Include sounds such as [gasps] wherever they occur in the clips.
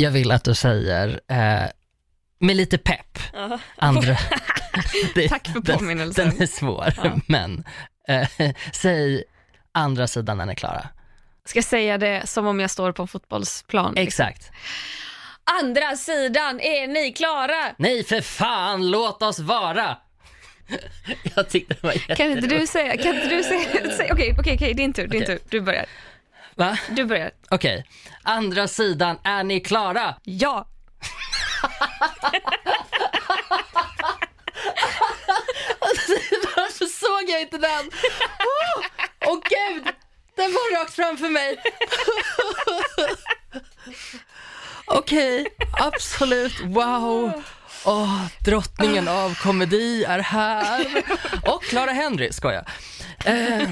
Jag vill att du säger, eh, med lite pepp, andra... [laughs] Det- Tack för den- påminnelsen. Den är svår, Ja. men eh, säg andra sidan när ni är klara. Ska jag säga det som om jag står på en fotbollsplan? Exakt. Andra sidan, är ni klara? Nej för fan, låt oss vara! [laughs] Jag tyckte det var Kan inte jätteroligt. du säga, kan inte du säga, säg- okej, okej, din tur, din Okej. tur. Du börjar. Va? Du börjar. Okej, andra sidan, är ni klara? Ja. Varför såg jag inte den? Åh oh, gud, den var rakt framför mig. Okej, absolut, wow. Åh, drottningen av komedi är här. Och Clara Henry, skojar. Eh,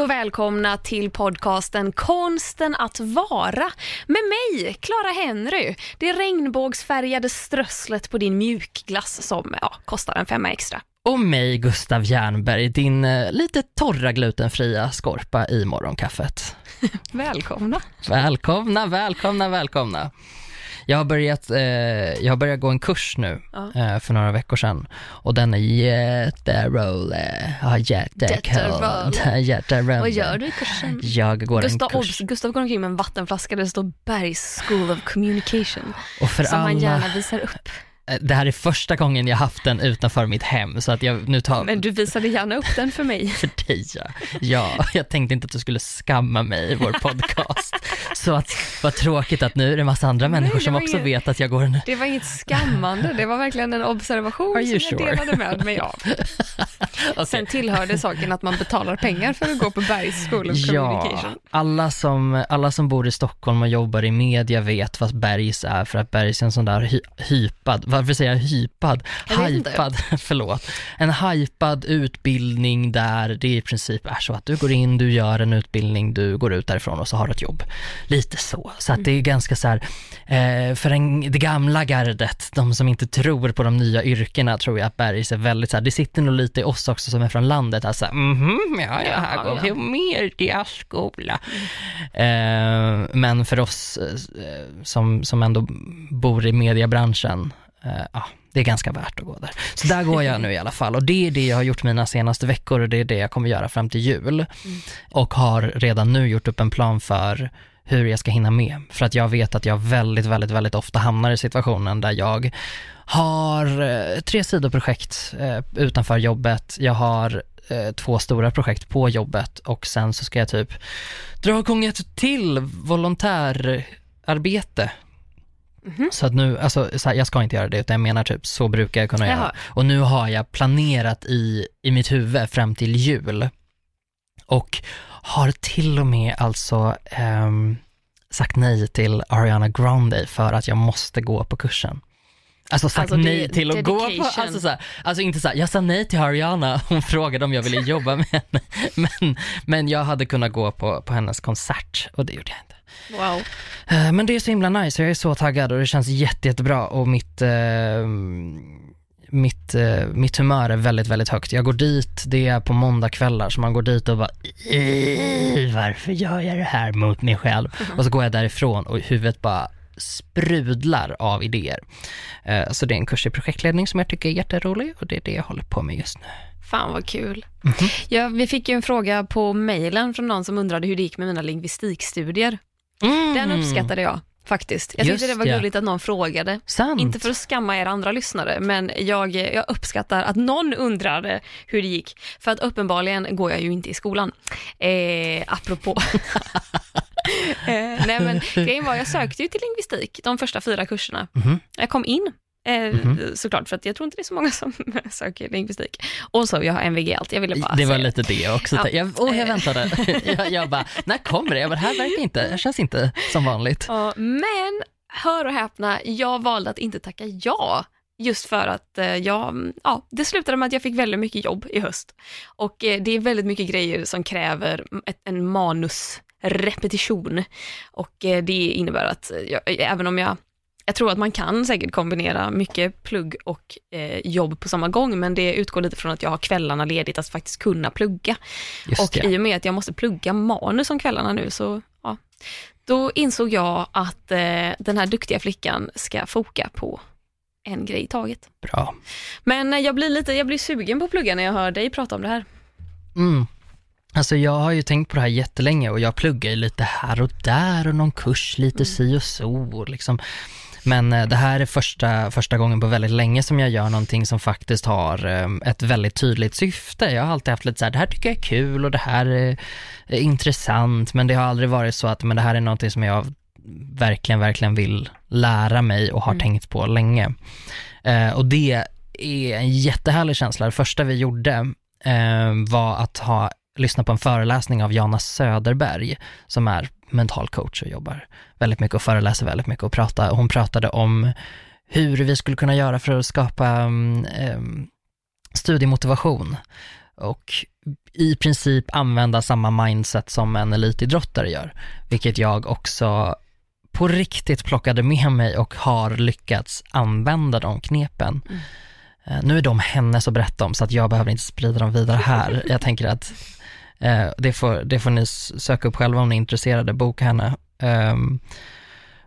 Hej och välkomna till podcasten Konsten att vara med mig, Clara Henry. Det regnbågsfärgade strösslet på din mjukglass som ja, kostar en femma extra. och mig, Gustav Jernberg, din eh, lite torra glutenfria skorpa i morgonkaffet. [laughs] Välkomna. Välkomna, välkomna, välkomna. Jag har börjat, eh, jag har börjat gå en kurs nu Ja. eh, för några veckor sedan och den är jätterolig. Ja, jättecool. [laughs] Jätterolig. Vad gör du i kursen? Jag går Gustav, en kurs. obs, Gustav går omkring med en vattenflaska där det står Bergs School of Communication Och för som han alla, gärna visar upp. Eh, det här är första gången jag haft den utanför mitt hem så att jag nu tar Men du visade gärna upp den för mig. [laughs] för dig. Ja. ja, jag tänkte inte att du skulle skamma mig i vår podcast. [laughs] så att, vad tråkigt att nu är det massa andra människor det som också inget- vet att jag går en Det var inget skammande, det var verkligen en observation som jag sure? delade med mig av. [laughs] Okej. Sen tillhörde saken att man betalar pengar för att gå på Bergs School of Ja, Communication. alla som, alla som bor i Stockholm och jobbar i media vet vad Bergs är för att Bergs är en sån där hy, hypad, varför säger jag hypad? Hypad, [laughs] förlåt. En hypad utbildning där det i princip är så att du går in, du gör en utbildning, du går ut därifrån och så har du ett jobb. Lite så. Så att det är ganska så här, eh, för en, det gamla gardet, de som inte tror på de nya yrkena tror jag att Bergs är väldigt så här, det sitter nog lite i oss också som är från landet, alltså mhm, ja, ja, här går vi medieskola. Eh, men för oss eh, som, som ändå bor i mediebranschen, ja, det är ganska värt att gå där. Så där går jag nu i alla fall och det är det jag har gjort mina senaste veckor och det är det jag kommer göra fram till jul. Och har redan nu gjort upp en plan för hur jag ska hinna med. För att jag vet att jag väldigt, väldigt, väldigt ofta hamnar i situationen där jag har eh, tre sidoprojekt eh, utanför jobbet. Jag har eh, två stora projekt på jobbet och sen så ska jag typ dra igång ett till volontärarbete. Så att nu, alltså så här, jag ska inte göra det utan jag menar typ så brukar jag kunna Jaha. göra. Och nu har jag planerat i, i mitt huvud fram till jul och har till och med alltså ehm, sagt nej till Ariana Grande för att jag måste gå på kursen. Alltså sagt Alltså, nej till att gå på, dedication. alltså, så här, alltså inte så här, jag sa nej till Ariana, hon frågade om jag ville [laughs] jobba med henne, men, men jag hade kunnat gå på, på hennes konsert och det gjorde jag inte. Wow. Eh, Men det är så himla nice, jag är så taggad och det känns jätte, jättebra och mitt, eh, mitt, eh, mitt humör är väldigt, väldigt högt. Jag går dit, det är på måndagkvällar, så man går dit och bara "Ih, varför gör jag det här mot mig själv? Och så går jag därifrån och huvudet bara sprudlar av idéer. Eh, Så det är en kurs i projektledning som jag tycker är jätterolig och det är det jag håller på med just nu. Fan vad kul. Mhm. Ja, vi fick ju en fråga på mejlen från någon som undrade hur det gick med mina lingvistikstudier. Mm. Den uppskattade jag faktiskt. Jag tyckte Just det var ja. gulligt att någon frågade. Sant. Inte för att skamma er andra lyssnare, men jag, jag uppskattar att någon undrade hur det gick. För att uppenbarligen går jag ju inte i skolan. Eh, apropå. [laughs] eh, nej men grejen var, jag sökte ju till lingvistik de första fyra kurserna. Mhm. Jag kom in. Eh, Mhm. Såklart, för att jag tror inte det är så många som [laughs] söker lingvistik. Och så, jag har MVG allt. Jag ville bara Det var säga lite det också. Ja. Jag, oh, jag väntade. [laughs] jag, jag bara, när kommer det? Jag bara, det här verkar inte, det känns inte som vanligt. Ja, men hör och häpna, jag valde att inte tacka ja. Just för att eh, jag, ja, det slutade med att jag fick väldigt mycket jobb i höst. Och eh, det är väldigt mycket grejer som kräver ett, en manus repetition. Och eh, det innebär att jag, även om jag jag tror att man kan säkert kombinera mycket plugg och eh, jobb på samma gång, men det utgår lite från att jag har kvällarna ledigt att faktiskt kunna plugga. Just och det. i och med att jag måste plugga manus om kvällarna nu, så ja, då insåg jag att eh, den här duktiga flickan ska foka på en grej i taget. Bra. Men eh, jag blir lite, jag blir sugen på att plugga när jag hör dig prata om det här. Mm. Alltså jag har ju tänkt på det här jättelänge och jag pluggar ju lite här och där och någon kurs lite si och så liksom. Men eh, det här är första, första gången på väldigt länge som jag gör någonting som faktiskt har eh, ett väldigt tydligt syfte. Jag har alltid haft lite så här, det här tycker jag är kul och det här är, intressant, men det har aldrig varit så att men det här är någonting som jag verkligen, verkligen vill lära mig och har tänkt på länge. Eh, och det är en jättehärlig känsla. Det första vi gjorde var att ha, lyssna på en föreläsning av Jana Söderberg, som är mental coach och jobbar väldigt mycket och föreläser väldigt mycket och prata, hon pratade om hur vi skulle kunna göra för att skapa um, studiemotivation och i princip använda samma mindset som en elitidrottare gör, vilket jag också på riktigt plockade med mig och har lyckats använda de knepen. Eh, Nu är de hennes att berätta om så att jag behöver inte sprida dem vidare här. Jag tänker att eh, det, får, det får ni söka upp själva om ni är intresserade, boka henne. Ehm,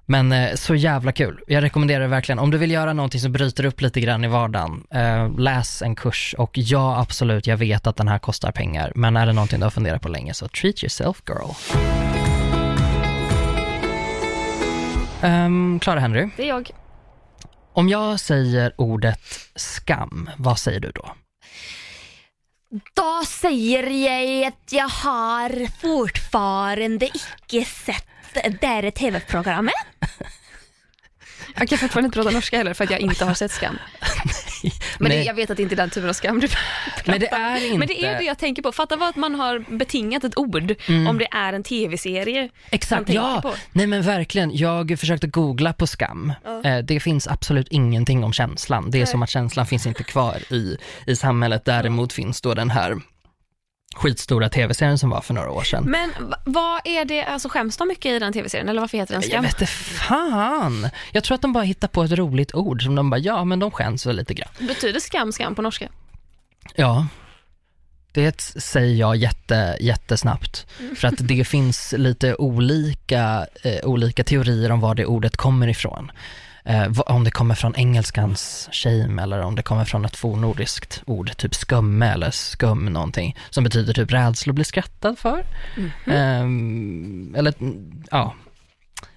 men eh, så jävla kul. Jag rekommenderar det verkligen. Om du vill göra någonting som bryter upp lite grann i vardagen, eh, läs en kurs och ja, absolut, jag vet att den här kostar pengar, men är det någonting du har funderat på länge så treat yourself girl. Um, Clara Henry, Det är jag. om jag säger ordet skam, vad säger du då? Då säger jag att jag har fortfarande icke sett det tv-programmet. [laughs] Jag kan fortfarande inte prata norska heller för att jag inte har sett Skam. Men det, Nej. jag vet att det inte är den typen av skam du Men det är inte... Men det är det jag tänker på. Fatta vad att man har betingat ett ord om det är en tv-serie. Exakt, ja. på. Nej men verkligen, jag försökte googla på skam. Eh, det finns absolut ingenting om känslan. Det är som att känslan finns inte kvar i, i samhället. Däremot finns då den här skitstora tv-serien som var för några år sedan. Men va- vad är det, alltså skäms de mycket i den tv-serien eller varför heter den Jag Skam? vet inte fan. Jag tror att de bara hittar på ett roligt ord som de bara, ja men de skäms väl lite grann. Betyder skam skam på norska? Ja, det säger jag jätte, jättesnabbt. För att det [laughs] finns lite olika, eh, olika teorier om var det ordet kommer ifrån. Eh, om det kommer från engelskans shame eller om det kommer från ett fornnordiskt ord, typ skumme eller skum någonting, som betyder typ rädsla att bli skrattad för. Ehm, eller, mm, ja,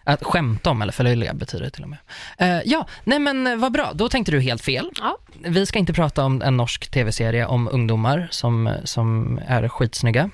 att skämta om eller förlöjliga betyder det till och med. Eh, ja, nej men eh, vad bra, då tänkte du helt fel. Ja. Vi ska inte prata om en norsk tv-serie om ungdomar som, som är skitsnygga.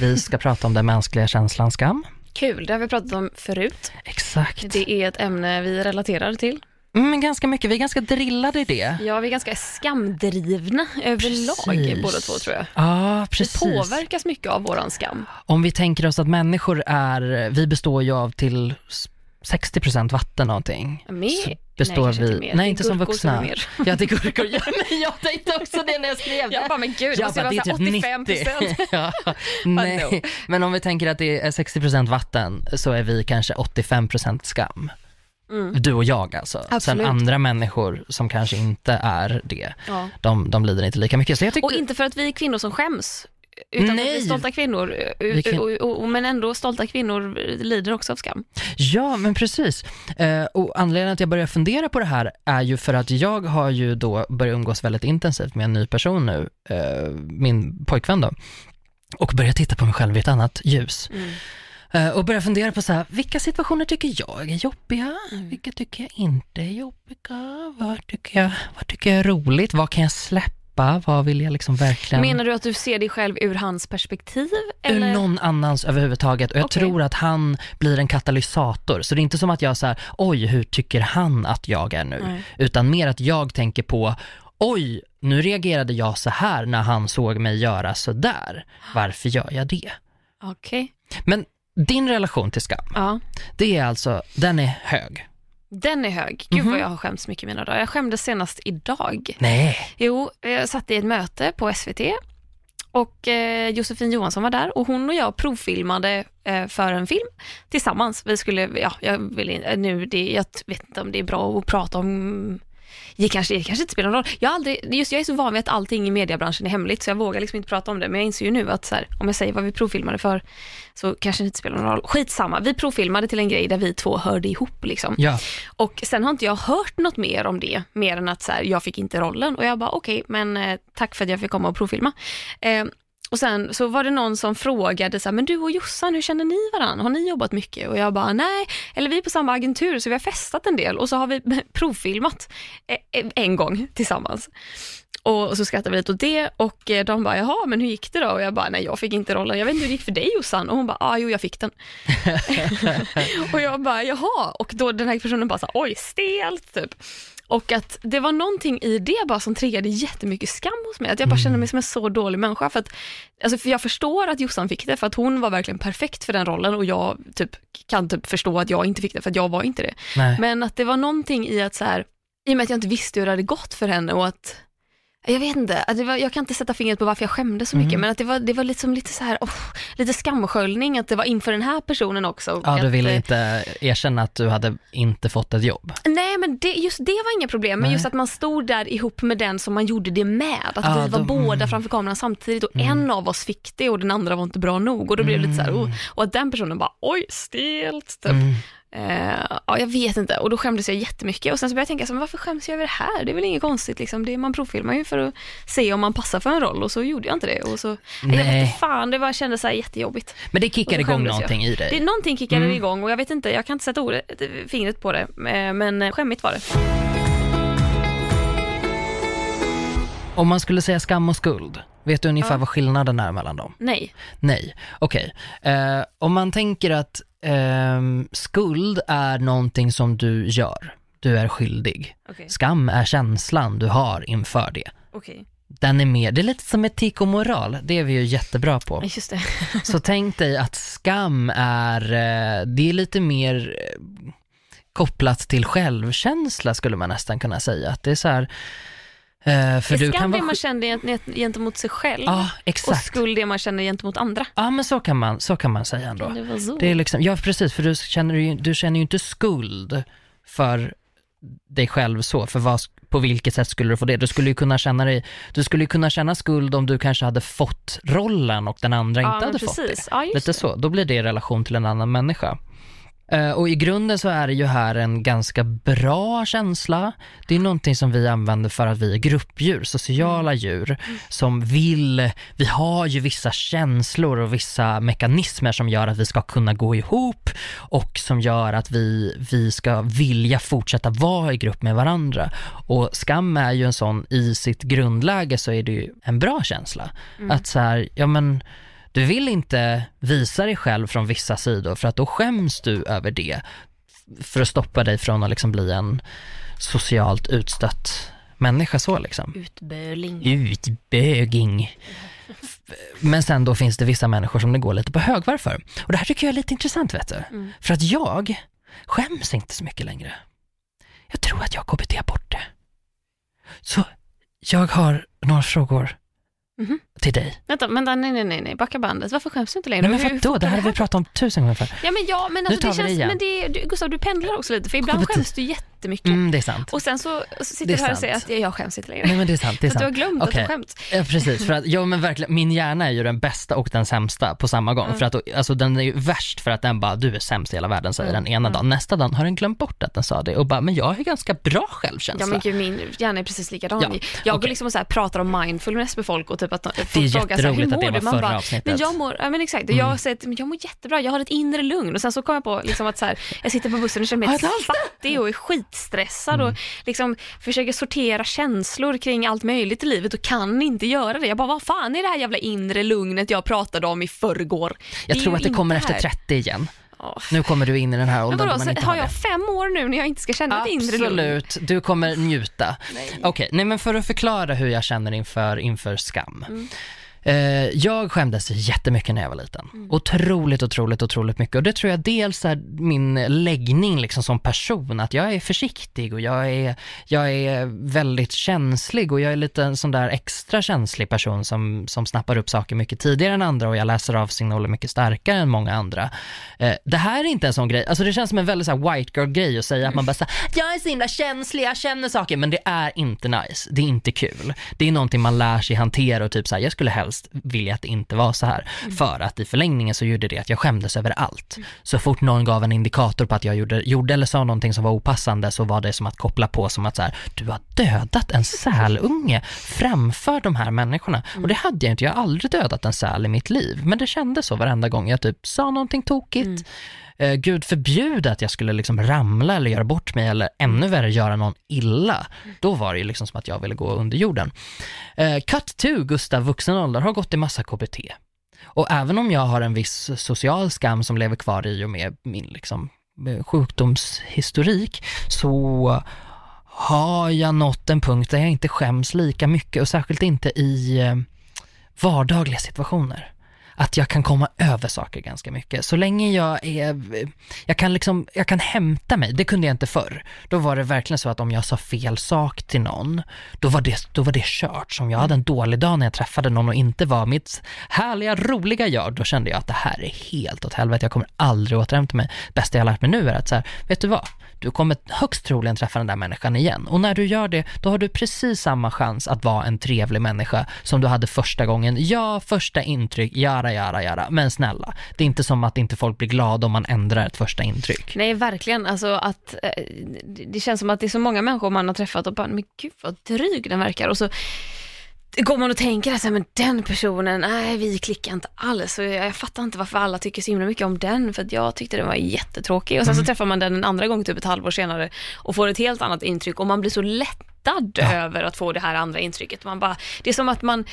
Vi ska prata om den mänskliga känslan skam. Kul, det har vi pratat om förut. Exakt. Det är ett ämne vi relaterar till. Mm, ganska mycket, vi är ganska drillade i det. Ja, vi är ganska skamdrivna överlag båda två tror jag. Ja, Vi precis. påverkas mycket av våran skam. Om vi tänker oss att människor är, vi består ju av till s- 60% vatten någonting. Mer? Består Nej, vi, inte mer. nej inte som som vuxna. mer. Ja, det är gurkor. [laughs] Ja, men jag tänkte också det när jag skrev det. Jag bara, men gud, det måste bara, vara så här 85 90. procent. [laughs] ja, [laughs] nej, men om vi tänker att det är 60% vatten så är vi kanske 85% skam. Du och jag alltså. Sen Mm. Absolut. andra människor som kanske inte är det, Ja. de, de lider inte lika mycket. Jag Och inte för att vi är kvinnor som skäms, utan för att Nej. är stolta kvinnor. Vi kan- Och, och, och, men ändå, stolta kvinnor lider också av skam. Ja, men precis. Eh, och anledningen att jag börjar fundera på det här är ju för att jag har ju då börjat umgås väldigt intensivt med en ny person nu, eh, min pojkvän då, och börjat titta på mig själv i ett annat ljus. Eh, och börja fundera på så här, vilka situationer tycker jag är jobbiga? Vilka tycker jag inte är jobbiga? Vad tycker jag, vad tycker jag är roligt? Vad kan jag släppa? Vad vill jag liksom verkligen... Menar du att du ser dig själv ur hans perspektiv? ur Eller? någon annans överhuvudtaget. Och jag Okej. tror att han blir en katalysator. Så det är inte som att jag säger, oj, hur tycker han att jag är nu? Nej. Utan mer att jag tänker på, oj, nu reagerade jag så här när han såg mig göra så där. Varför gör jag det? Okej. Men din relation till skam, Ja. det är alltså, den är hög. Den är hög. Gud Mhm. vad jag har skämts mycket mina dagar. Jag skämdes senast idag. Nej. Jo, jag satt i ett möte på SVT och eh, Josefin Johansson var där och hon och jag provfilmade eh, för en film tillsammans. Vi skulle, ja, jag vill nu, det, jag vet inte om det är bra att prata om det kanske, det kanske inte spelar någon roll. Jag, aldrig, just jag är så van vid att allting i mediebranschen är hemligt så jag vågar liksom inte prata om det. Men jag inser ju nu att så här, om jag säger vad vi provfilmade för så kanske det inte spelar någon roll. Skitsamma, vi provfilmade till en grej där vi två hörde ihop liksom. Ja, Och sen har inte jag hört något mer om det, mer än att så här, jag fick inte rollen. Och jag bara okej, men eh, tack för att jag fick komma och provfilma. Eh, och sen så var det någon som frågade så här, men du och Jossan, hur känner ni varandra? Har ni jobbat mycket? Och jag bara, nej, eller vi är på samma agentur så vi har festat en del och så har vi [laughs] provfilmat eh, eh, en gång tillsammans. Och så skrattade vi lite åt det och eh, de bara, jaha, men hur gick det då? Och jag bara, nej jag fick inte rollen. Jag vet inte hur det gick för dig Jossan? Och hon bara, ah, jo jag fick den. [laughs] [laughs] och jag bara, jaha. Och då den här personen bara, så, här, oj stelt typ. Och att det var någonting i det bara som triggade jättemycket skam hos mig. Att jag bara kände mig som en så dålig människa. För, att, alltså för jag förstår att Jossan fick det för att hon var verkligen perfekt för den rollen och jag typ, kan typ förstå att jag inte fick det för att jag var inte det. nej. Men att det var någonting i att så här, i och med att jag inte visste hur det hade gått för henne och att jag vet inte, att det var, jag kan inte sätta fingret på varför jag skämdes så mycket, Mm. men att det var, det var liksom lite så här, oh, lite skamsköljning, att det var inför den här personen också. Ja, du att, ville eh, inte erkänna att du hade inte fått ett jobb. Nej, men det, just det var inga problem, men Nej. just att man stod där ihop med den som man gjorde det med. Att Ja, vi var då- båda mm. framför kameran samtidigt och en av oss fick det och den andra var inte bra nog. Och då blev det lite så här, oh, och att den personen bara, oj, stelt. Typ. Eh, ja, jag vet inte och då skämdes jag jättemycket och sen så började jag tänka, så, men varför skäms jag över det här? Det är väl inget konstigt liksom. det, man provfilmar ju för att se om man passar för en roll och så gjorde jag inte det. Och så, jag vet Nej. inte fan, det var, kändes så här jättejobbigt. Men det då igång skämdes jag. någonting i dig. Det, någonting kickade Mm. igång och jag vet inte, jag kan inte sätta ordet, fingret på det, eh, men eh, skämmigt var det. Om man skulle säga skam och skuld, vet du ungefär Ja. vad skillnaden är mellan dem? Nej. Nej, okej. Eh, om man tänker att ehm, skuld är någonting som du gör, du är skyldig. Okej. Skam är känslan du har inför det. Okej. Den är mer, det är lite som etik och moral, det är vi ju jättebra på. Just det. [laughs] Så tänk dig att skam är, eh, det är lite mer eh, kopplat till självkänsla skulle man nästan kunna säga. Att det är så här, eh, för är du skam det man känner gent- gentemot sig själv Ja, och skuld det man känner gentemot andra? Ja, men så kan man, så kan man säga ändå. Det var så. Det är liksom, ja precis, för du känner ju, du känner ju inte skuld för dig själv så, för vad, på vilket sätt skulle du få det? Du skulle ju kunna känna dig, du skulle ju kunna känna skuld om du kanske hade fått rollen och den andra ja, inte hade fått det. precis. Ja, Lite det. så, då blir det i relation till en annan människa. Eh, Och i grunden så är det ju här en ganska bra känsla. Det är någonting som vi använder för att vi är gruppdjur, sociala Mm. djur som vill, vi har ju vissa känslor och vissa mekanismer som gör att vi ska kunna gå ihop och som gör att vi, vi ska vilja fortsätta vara i grupp med varandra. Och skam är ju en sån, i sitt grundläge så är det ju en bra känsla. Att så här, ja men du vill inte visa dig själv från vissa sidor för att då skäms du över det för att stoppa dig från att liksom bli en socialt utstött människa så liksom. Utböling. Utböging. Men sen då finns det vissa människor som det går lite på högvarv för. Och det här tycker jag är lite intressant vet du. Mm. För att jag skäms inte så mycket längre. Jag tror att jag har KBT bort det. Så jag har några frågor Mhm. till dig. Vänta, vänta, nej, nej, nej, nej, backa bandet. Varför skäms du inte längre? Nej men vadå, funkar det här har vi pratat om tusen gånger för. Ja men ja, men Nu alltså, tar det vi det känns, igen. men det, du, Gustav du pendlar också lite för ibland skäms du jättemycket. Mm, det är sant. Och sen så, så sitter du här och säger sant. att jag, skäms inte längre. Nej men det är sant, det är För att du har sant. glömt att Okej. du skämt. Ja, precis, för att, ja men verkligen, min hjärna är ju den bästa och den sämsta på samma gång. Mm. För att alltså, den är ju värst för att den bara, du är sämst i hela världen säger Mm, den ena dagen. Nästa dag har den glömt bort att den sa det och bara, men jag har ju ganska bra självkänsla. Ja men gud, min hjärna är precis likadan. Ja, jag går okej. liksom och så här, pratar om mindfulness med folk och typ att är frågar så här, hur att mår du? Man bara, avsnittet. men jag mår, ja men exakt, Mm. jag säger att jag mår jättebra, jag har ett inre lugn och sen så kommer jag på liksom att så här, jag sitter på bussen och känner mig fattig och är skitstressad Mm. och liksom försöker sortera känslor kring allt möjligt i livet och kan inte göra det. Jag bara, vad fan är det här jävla inre lugnet jag pratade om i förrgår? jag tror att det kommer inte efter här. 30 igen. Åh. Nu kommer du in i den här åldern där man inte har har jag det. fem år nu när jag inte ska känna ett inre lugn? Absolut, du kommer njuta. Okej, nej men för att förklara hur jag känner inför, inför skam. Mm. Eh, jag skämdes jättemycket när jag var liten. Mm. Otroligt, otroligt, otroligt mycket. Och det tror jag dels är min läggning liksom som person, att jag är försiktig och jag är, jag är väldigt känslig och jag är lite en sån där extra känslig person som, som snappar upp saker mycket tidigare än andra och jag läser av signaler mycket starkare än många andra. Eh, det här är inte en sån grej, alltså det känns som en väldigt så white girl grej att säga att man bara säger jag är så himla känslig, jag känner saker, men det är inte nice, det är inte kul. Det är någonting man lär sig hantera och typ så här, jag skulle helst vilja att det inte var så här. För att i förlängningen så gjorde det att jag skämdes över allt. Så fort någon gav en indikator på att jag gjorde, gjorde eller sa någonting som var opassande så var det som att koppla på som att så här, du har dödat en sälunge framför de här människorna. Och det hade jag inte, jag har aldrig dödat en säl i mitt liv. Men det kändes så varenda gång jag typ sa någonting tokigt. Eh, Gud förbjude att jag skulle liksom ramla eller göra bort mig eller ännu värre göra någon illa. Då var det ju liksom som att jag ville gå under jorden. Eh, cut to Gustav vuxen ålder har gått i massa KBT. Och även om jag har en viss social skam som lever kvar i och med min liksom, eh, sjukdomshistorik så har jag nått en punkt där jag inte skäms lika mycket och särskilt inte i eh, vardagliga situationer. Att jag kan komma över saker ganska mycket. Så länge jag är, jag kan liksom, jag kan hämta mig, det kunde jag inte förr. Då var det verkligen så att om jag sa fel sak till någon, då var det, då var det kört. Så om jag hade en dålig dag när jag träffade någon och inte var mitt härliga, roliga jag, då kände jag att det här är helt åt helvete, jag kommer aldrig återhämta mig. Det Bästa jag har lärt mig nu är att så här, vet du vad? Du kommer högst troligen träffa den där människan igen. Och när du gör det, då har du precis samma chans att vara en trevlig människa som du hade första gången. Ja, första intryck, jara, jara, jara. Men snälla, det är inte som att inte folk blir glada om man ändrar ett första intryck. Nej, verkligen. Alltså att, det- det känns som att det är så många människor man har träffat och bara, men gud vad dryg den verkar. Och så går man och tänker att men den personen, nej vi klickar inte alls. Och jag, jag fattar inte varför alla tycker så himla mycket om den, för jag tyckte den var jättetråkig. Och sen så träffar man den en andra gång, typ ett halvår senare, och får ett helt annat intryck och man blir så lättad över att få det här andra intrycket. Man bara, det är som att man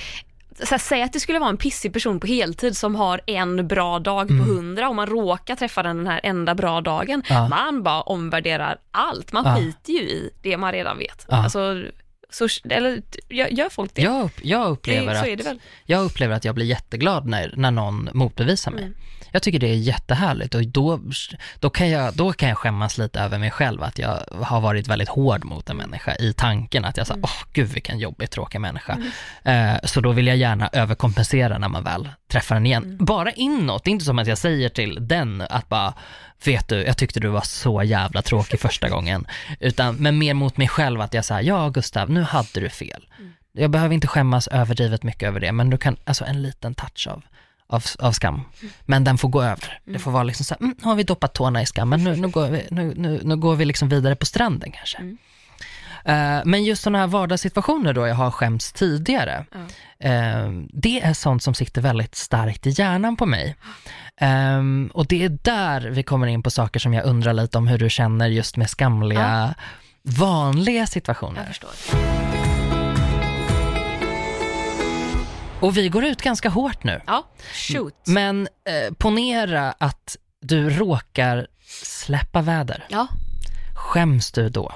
så här, säg att det skulle vara en pissig person på heltid som har en bra dag på hundra och man råkar träffa den den här enda bra dagen. Ja. Man bara omvärderar allt, man Ja. skiter ju i det man redan vet. Ja. Alltså, så, eller gör, folk det? Jag, jag, upplever det att, jag upplever att jag blir jätteglad när, när någon motbevisar mig. Mm. Jag tycker det är jättehärligt och då, då, kan jag, då kan jag skämmas lite över mig själv att jag har varit väldigt hård mot en människa i tanken att jag sa, Mm. åh gud vilken jobbig tråkig människa. Eh, så då vill jag gärna överkompensera när man väl träffar den igen. Mm. Bara inåt, det är inte som att jag säger till den att bara, vet du, jag tyckte du var så jävla tråkig första [laughs] gången. Utan, men mer mot mig själv att jag säger, ja Gustav, nu hade du fel. Jag behöver inte skämmas överdrivet mycket över det, men du kan, alltså en liten touch av, av, av skam. Men den får gå över. Det får vara liksom så här, mm, har vi doppat tårna i skammen, nu, nu, går, vi, nu, nu, nu går vi liksom vidare på stranden kanske. Eh, men just sådana här vardagssituationer då jag har skämts tidigare, eh, det är sånt som sitter väldigt starkt i hjärnan på mig. Ehm, och det är där vi kommer in på saker som jag undrar lite om hur du känner just med skamliga, vanliga situationer. Och vi går ut ganska hårt nu. Ja, shoot. Men eh, ponera att du råkar släppa väder. Ja. Skäms du då?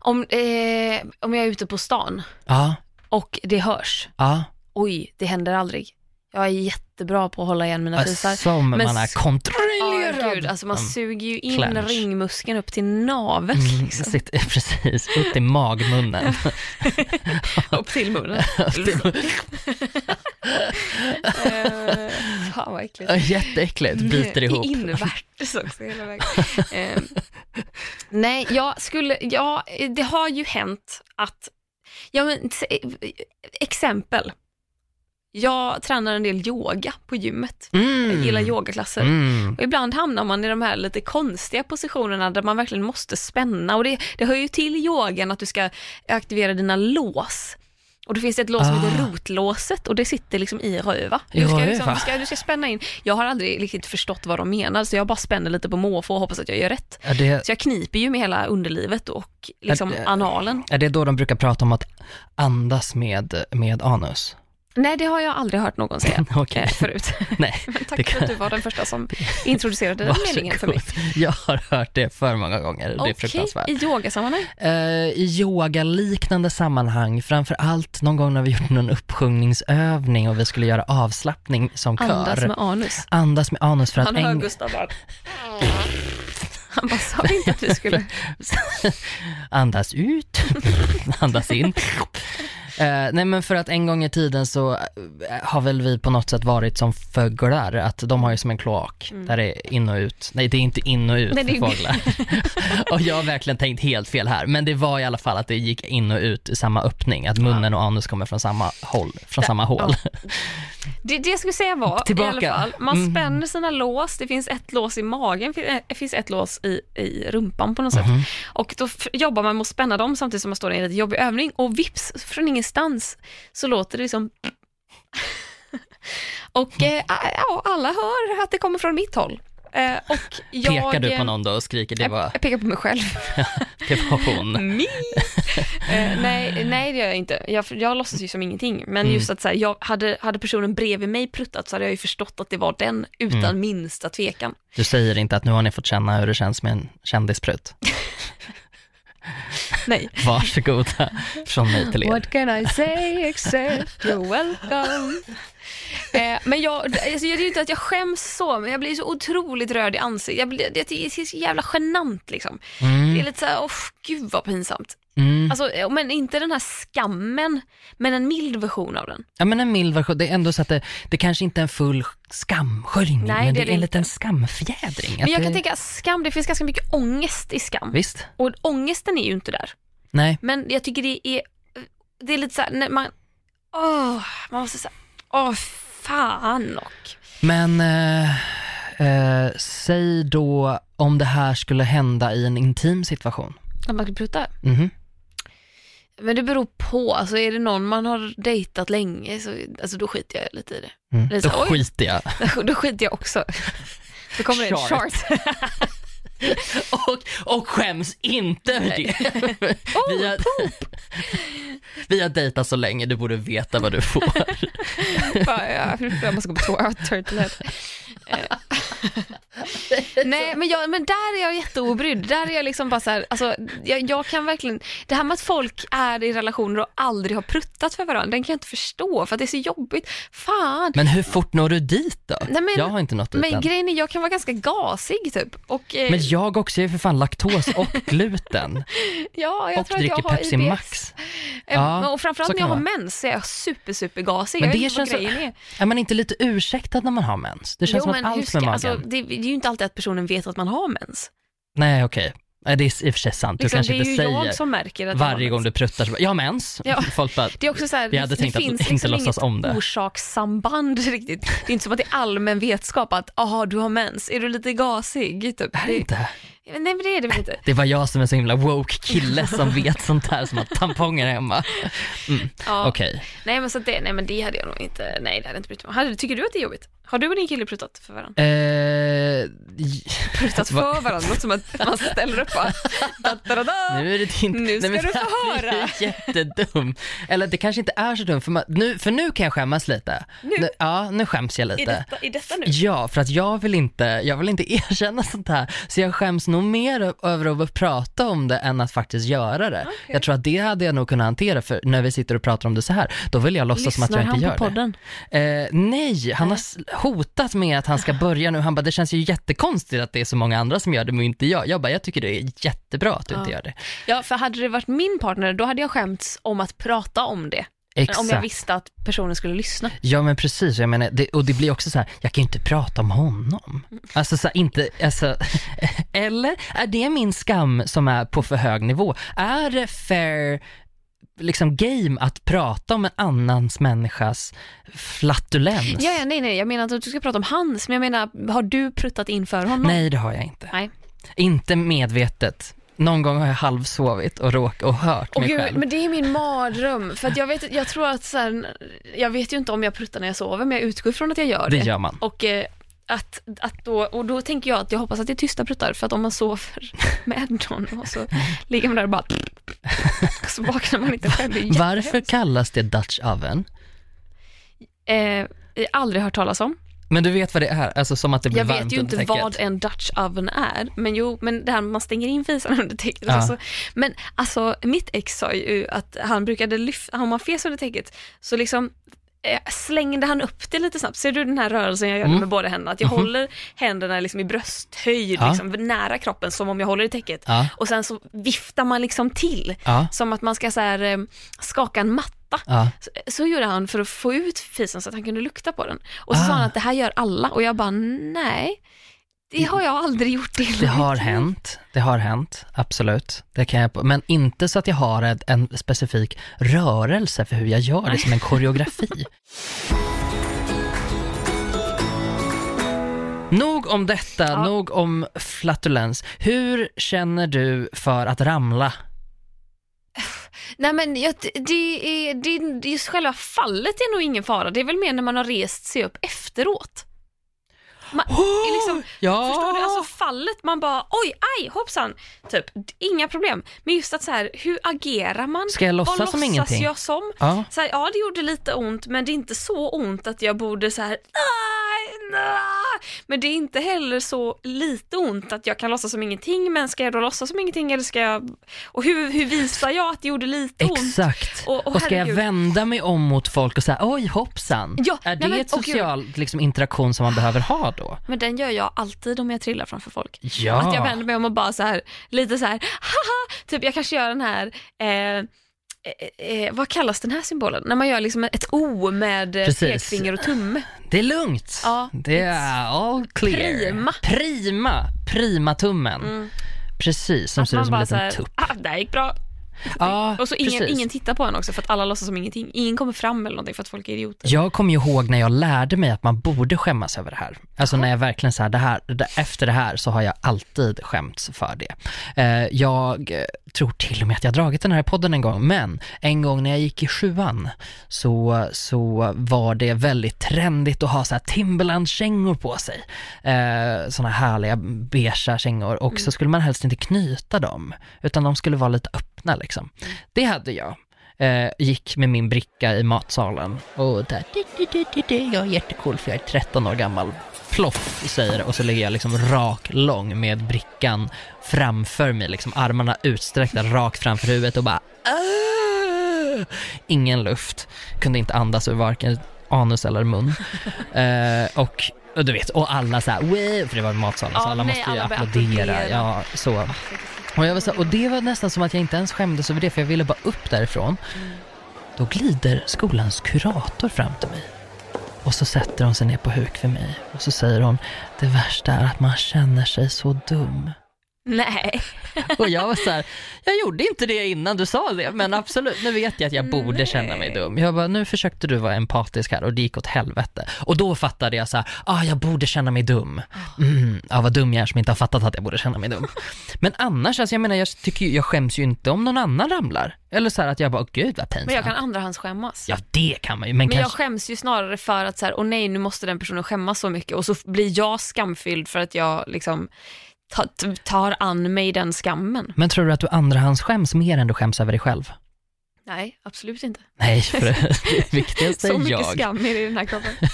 Om, eh, om jag är ute på stan Ja, och det hörs, ja. oj, det händer aldrig. Jag är jättebra på att hålla igen mina fisar. Som Men man är kontrollerad. Ja, gud, alltså man Mm. suger ju in Clench. ringmuskeln upp till naveln. Mm, Liksom. sitter, [laughs] precis, upp i magmunnen. [laughs] upp till munnen. [laughs] Eh, Fan vad äckligt. Jätteäckligt, biter ihop. Invärtes också hela vägen. Eh, nej, jag skulle, ja, det har ju hänt att, ja men exempel. Jag tränar en del yoga på gymmet. Mm. Jag gillar yogaklasser. Mm. Och ibland hamnar man i de här lite konstiga positionerna där man verkligen måste spänna. Och det, det hör ju till yogan att du ska aktivera dina lås. Och då finns det ett lås som Ah. heter rotlåset och det sitter liksom i röva. Du ska, liksom, du, ska, du ska spänna in. Jag har aldrig riktigt förstått vad de menar så jag bara spänner lite på måfå och hoppas att jag gör rätt. Det, Så jag kniper ju med hela underlivet och liksom Är det- analen. är det då de brukar prata om att andas med, med anus? Nej, det har jag aldrig hört någon säga [laughs] Okej. eh, förut. [laughs] Nej, Men tack för kan- att du var den första som introducerade den meningen för mig. Jag har hört det för många gånger. Det är fruktansvärt. i yogasammanhang? Eh, I yogaliknande sammanhang, framför allt någon gång när vi gjorde någon uppsjungningsövning och vi skulle göra avslappning som kör. Andas med anus. Andas med anus för att Han hör en... Gustav bara... Han bara, sa vi inte att vi skulle... [laughs] Andas ut, andas in. Eh, nej men för att en gång i tiden så eh, har väl vi på något sätt varit som fåglar, att de har ju som en kloak där det är in och ut. Nej det är inte in och ut Mm. Nej, för fåglar. [laughs] och jag har verkligen tänkt helt fel här, men det var i alla fall att det gick in och ut i samma öppning, att munnen och anus kommer från samma håll, från samma hål. [laughs] Det, det jag skulle säga var, Tillbaka. i alla fall, man Mm. spänner sina lås, det finns ett lås i magen, det finns ett lås i, i rumpan på något sätt. Mhm. Och då jobbar man med att spänna dem samtidigt som man står i en lite jobbig övning och vips, från ingenstans så låter det liksom [laughs] Och eh, ja, alla hör att det kommer från mitt håll. Eh, och jag, Pekar du på någon då och skriker, det Jag, var, jag pekar på mig själv. [laughs] det var hon. [laughs] Eh, nej, nej, det gör jag inte. Jag, jag låtsas ju som ingenting. Men Mm. just att så här, jag, hade, hade personen bredvid mig pruttat så hade jag ju förstått att det var den utan Mm. minsta tvekan. Du säger inte att nu har ni fått känna hur det känns med en kändisprutt. [laughs] Nej. [laughs] Varsågoda från mig till er. What can I say except you're welcome. [laughs] Eh, men jag, alltså, det är ju inte att jag skäms så, men jag blir så otroligt röd i ansiktet. Jag blir, det är så jävla genant liksom. Det är Mm, lite såhär, åh gud vad pinsamt. Mm. Alltså, eh, men inte den här skammen, men en mild version av den. Ja men en mild version, det är ändå så att det, det kanske inte är en full skamsköljning, Nej, men det är en liten skamfjädring. Men Att jag kan det, tänka skam, det finns ganska mycket ångest i skam. Visst? Och ångesten är ju inte där. Nej. Men jag tycker det är, det är lite såhär, när man, åh, man måste säga, åh fan och. Men eh, eh, säg då om det här skulle hända i en intim situation. När man ska pruta. Mhm. Men det beror på, alltså är det någon man har dejtat länge så alltså då skiter jag lite i det. Mm. Det Då så, oj. skiter jag. [laughs] Då skiter jag också. Då kommer det en Chart. chart. och, och skäms inte över det. Oh, [laughs] vi, har, vi har dejtat så länge, du borde veta vad du får. [laughs] Bara, ja, jag måste gå på toa, turtlehead. Eh. Nej men, jag, men där är jag jätteobrydd. Där är jag liksom bara så här, alltså, jag, jag kan verkligen, det här med att folk är i relationer och aldrig har pruttat för varandra, den kan jag inte förstå för att det är så jobbigt. Fan. Men hur fort når du dit då? Nej, men- jag har inte nått dit Men än. grejen är, jag kan vara ganska gasig typ. Och, eh, Men jag också, jag är för fan laktos och gluten [laughs] ja, jag och tror att jag dricker har Pepsi IBS. Max. Ja, och framförallt när jag har mens så är jag super, super gasig. Men jag det känns så- är. Är man inte lite ursäktad när man har mens? Det känns som att allt ska- med magen. alltså, det, det är ju inte alltid att personen vet att man har mens. Nej okej, Nej, det är i och för sig sant. Du Liksom, kanske det är inte säger varje gång du pruttar, så bara, jag har mens. Ja. Folk bara, Det är också så här, Vi hade det, tänkt det att finns inte liksom låtsas om det. orsakssamband riktigt. Det är inte som att det är allmän vetskap att, aha du har mens, är du lite gasig? Typ. det är inte. Nej men det är det väl inte. Det var jag som är så himla woke kille som [laughs] vet sånt här som har tamponger hemma. Mm. Ja. Okej. Nej men så att det, nej men det hade jag nog inte, nej det hade jag inte brytt mig om. Tycker du att det är jobbigt? Har du och din kille pruttat för varandra? Eh, [laughs] Pruttat Va- för varandra, något som att man ställer upp bara, da, da, da, da. nu är det din... Nu ska Nej, men du få det här är höra. jättedum. Eller det kanske inte är så dumt, för, man, nu, för nu kan jag skämmas lite. Nu? Ja, nu skäms jag I lite. detta, I detta nu? Ja, för att jag vill inte, jag vill inte [laughs] erkänna sånt här. Så jag skäms nog mer över att prata om det än att faktiskt göra det. Jag tror att det hade jag nog kunnat hantera, för när vi sitter och pratar om det så här, då vill jag låtsas som att jag inte gör han på podden? det. Eh, nej, han har hotat med att han ska börja nu. Han bara, det känns ju jättekonstigt att det är så många andra som gör det, men inte jag. Jag bara, jag tycker det är jättebra att du inte Ja. gör det. Ja, för hade det varit min partner, då hade jag skämts om att prata om det. Exakt. Om jag visste att personen skulle lyssna. Ja men precis, jag menar, det, och det blir också så här, jag kan ju inte prata om honom. Alltså så här, inte, alltså, [laughs] eller är det min skam som är på för hög nivå? Är det fair liksom game att prata om en annans människas flatulens? Ja, ja, nej, nej, jag menar inte att du ska prata om hans, men jag menar, har du pruttat inför honom? Nej det har jag inte. Nej. Inte medvetet. Någon gång har jag halvsovit och råkat och hört mig gud, själv. men det är min mardröm. För jag, vet, jag tror att så här, jag vet ju inte om jag pruttar när jag sover, men jag utgår från att jag gör Det det. gör man. Och, eh, att, att då, och då tänker jag att jag hoppas att det är tysta pruttar, för att om man sover [laughs] med någon och så ligger man där och bara [laughs] så vaknar man inte själv. Varför kallas det Dutch oven? Eh, aldrig hört talas om. Men du vet vad det är? Alltså som att det blir Jag varmt vet ju inte täcket. vad en Dutch oven är, men jo, men det här man stänger in fisan [laughs] under täcket. Ja. Alltså, men alltså mitt ex sa ju att han brukade lyfta, om man fes under täcket, så liksom slängde han upp det lite snabbt. Ser du den här rörelsen jag gör Mm. med båda händerna? Att jag håller händerna liksom i brösthöjd, Ja. liksom, nära kroppen som om jag håller i täcket. Ja. Och sen så viftar man liksom till, Ja, som att man ska så här, eh, skaka en matta. ja. Så, så gjorde han för att få ut fisen så att han kunde lukta på den. Och så Ah. sa han att det här gör alla och jag bara nej, det har jag aldrig gjort. i Det har mitt liv." hänt, det har hänt, absolut. Det kan jag, men inte så att jag har en, en specifik rörelse för hur jag gör det som en koreografi. [laughs] Nog om detta, Ja. nog om flatulens. Hur känner du för att ramla? [laughs] Nej men jag, det är, det, just själva fallet är nog ingen fara, det är väl mer när man har rest sig upp efteråt. Man, [gasps] är liksom, ja! Förstår du? Alltså fallet, man bara oj, aj, hoppsan, typ, inga problem. Men just att så här, hur agerar man? Ska jag låtsas Vad som ingenting? jag som? Ja. Så här, ja, det gjorde lite ont, men det är inte så ont att jag borde så här, nej, nej. Men det är inte heller så lite ont att jag kan låtsas som ingenting, men ska jag då låtsas som ingenting eller ska jag, och hur, hur visar jag att det gjorde lite ont? Exakt. Och- Och, och ska jag vända mig om mot folk och säga oj hoppsan? Ja, är det nej ett social liksom, interaktion som man behöver ha då? Men den gör jag alltid om jag trillar framför folk. Ja. Att jag vänder mig om och bara så här, lite så här, haha, typ jag kanske gör den här, eh, eh, eh, vad kallas den här symbolen? När man gör liksom ett O med eh, Precis. pekfinger och tumme. Det är lugnt. Ja, det är all clear. Prima. Prima. Prima-tummen. Mm. Precis, som Att ser ut som en liten tupp. ah, det här gick bra. Ja, Och så ingen, precis. ingen tittar på en också för att alla låtsas som ingenting. Ingen kommer fram eller någonting för att folk är idioter. Jag kommer ju ihåg när jag lärde mig att man borde skämmas över det här. Alltså när jag verkligen så här, det här, efter det här så har jag alltid skämts för det. Eh, jag tror till och med att jag dragit den här podden en gång, men en gång när jag gick i sjuan så, så var det väldigt trendigt att ha så här Timberland-kängor på sig. Eh, såna härliga beiga kängor och så skulle man helst inte knyta dem, utan de skulle vara lite öppna liksom. Det hade jag eh, gick med min bricka i matsalen och där, jag är jättecool för jag är 13 år gammal. Ploff säger det och så ligger jag liksom rak lång med brickan framför mig, liksom armarna utsträckta rakt framför huvudet och bara "Åh!" Ingen luft, kunde inte andas ur varken anus eller mun. [laughs] eh, och, och du vet, och alla så här, "Wow!" för det var matsalen så alla nej, måste ju alla applådera. applådera. Ja, så. Och, jag var så, och det var nästan som att jag inte ens skämdes över det, för jag ville bara upp därifrån. Då glider skolans kurator fram till mig. Och så sätter hon sig ner på huk för mig. Och så säger hon, det värsta är att man känner sig så dum. Nej. [laughs] Och jag var så här, jag gjorde inte det innan du sa det, men absolut, nu vet jag att jag borde känna mig dum. Jag bara, nu försökte du vara empatisk här och det gick åt helvete. Och då fattade jag så här, ah, jag borde känna mig dum. Mm, ja, vad dum jag är som inte har fattat att jag borde känna mig dum. [laughs] Men annars, alltså jag menar, jag tycker jag skäms ju inte om någon annan ramlar. Eller så här att jag bara, gud vad pinsamt. Men jag kan andrahandsskämmas. Ja, det kan man ju, men, Men jag kanske... skäms ju snarare för att så här, åh nej, nu måste den personen skämmas så mycket och så blir jag skamfylld för att jag liksom ta- tar an mig den skammen. Men tror du att du andrahandsskäms mer än du skäms över dig själv? Nej, absolut inte. Nej, [laughs] för det viktigaste Så är mycket jag. skam är det i den här kroppen. [laughs]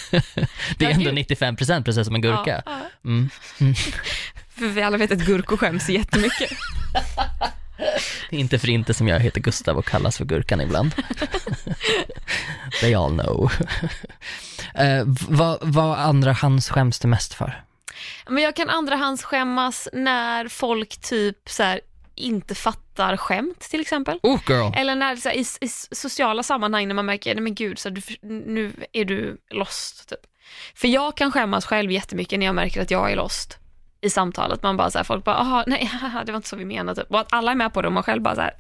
Det är ändå gud. 95% precis som en gurka. Ja, ja. Mm. [laughs] För vi alla vet att gurkor skäms jättemycket. Det är inte för inte som jag heter Gustav och kallas för Gurkan ibland. They all know. Eh, vad, vad andra hands skäms du mest för? Men jag kan andrahandsskämmas när folk typ så här, inte fattar skämt till exempel. Oh. Eller när så här, i, i sociala sammanhang när man märker, nej men gud, så här, du, nu är du lost. Typ. För jag kan skämmas själv jättemycket när jag märker att jag är lost i samtalet. Man bara så här, folk bara, aha, nej, [laughs] haha, det var inte så vi menade. Typ. Och att alla är med på det och man själv bara så här,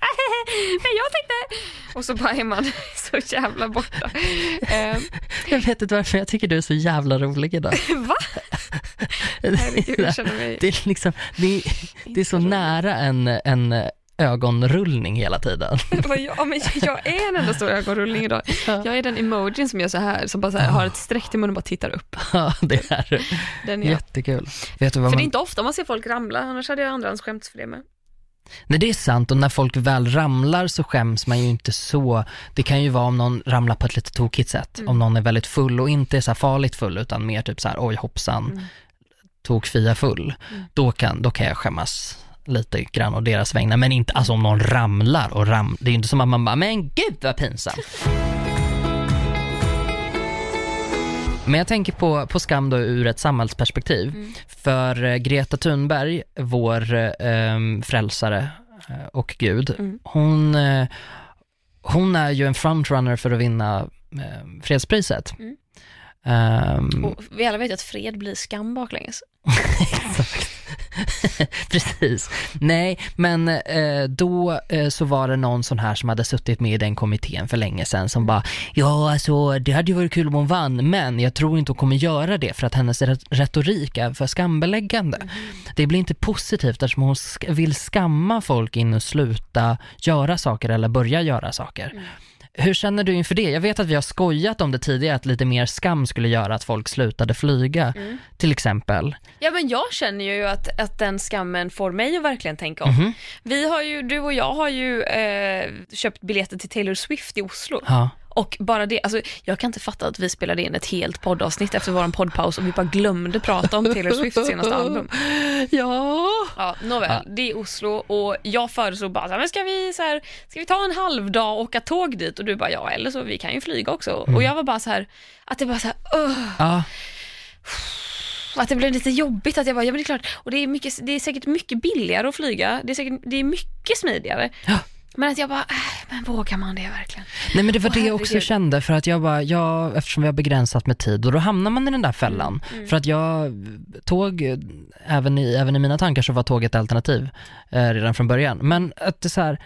men jag tänkte... Och så bara är man [laughs] så jävla borta. Eh, [laughs] Jag vet inte varför jag tycker du är så jävla rolig idag. va? Herregud, jag känner mig... Det är liksom, det är, det är så nära en, en ögonrullning hela tiden. [laughs] Ja, men jag är en enda stor ögonrullning idag. Jag är den emojin som gör så här, som bara här, har ett streck till munnen och bara tittar upp. [laughs] Ja, det är du. Den är. Jättekul. Vet du vad För det är man... inte ofta man ser folk ramla, annars hade jag andrahandsskämt för det med. Nej det är sant och när folk väl ramlar så skäms man ju inte så. Det kan ju vara om någon ramlar på ett lite tokigt sätt. Mm. Om någon är väldigt full och inte är så här farligt full utan mer typ så här, oj hoppsan, Mm. tokfia full. Då, kan, då kan jag skämmas lite grann å deras vägnar. Men inte, alltså om någon ramlar och ram, det är ju inte som att man bara, men gud vad pinsamt. Men jag tänker på, på skam då ur ett samhällsperspektiv. För eh, Greta Thunberg, vår eh, frälsare och gud, Mm. hon, eh, hon är ju en frontrunner för att vinna eh, fredspriset. Mm. Ehm, Och vi alla vet ju att fred blir skam baklänges. [laughs] [laughs] Exakt. [laughs] Precis. Nej, men eh, då eh, så var det någon sån här som hade suttit med i den kommittén för länge sedan som bara, ja alltså det hade ju varit kul om hon vann, men jag tror inte hon kommer göra det för att hennes re- retorik är för skambeläggande. Det blir inte positivt eftersom hon sk- vill skamma folk in och sluta göra saker eller börja göra saker. Hur känner du inför det? Jag vet att vi har skojat om det tidigare, att lite mer skam skulle göra att folk slutade flyga, till exempel. Ja men jag känner ju att, att den skammen får mig att verkligen tänka om. Mhm. Vi har ju, du och jag har ju eh, köpt biljetter till Taylor Swift i Oslo. Ja. Och bara det, alltså jag kan inte fatta att vi spelade in ett helt poddavsnitt efter vår poddpaus och vi bara glömde prata om Taylor Swifts senaste album. [laughs] Ja. Ja, nåväl, det är Oslo och jag föreslog bara men ska vi, så här, ska vi ta en halvdag och åka tåg dit? Och du bara ja, eller så vi kan ju flyga också. Och jag var bara så här, att det bara så här. Ja. att det blev lite jobbigt att jag bara, ja men det är klart, och det är, mycket, det är säkert mycket billigare att flyga, det är, säkert, det är mycket smidigare. Ja. Men att jag bara, äh, men vågar man det verkligen? Nej men det var Åh, det jag också herregud. kände för att jag bara, ja, eftersom vi har begränsat med tid och då hamnar man i den där fällan. Mm, För att jag, tåg, även i, även i mina tankar så var tåg ett alternativ eh, redan från början. Men att det så här,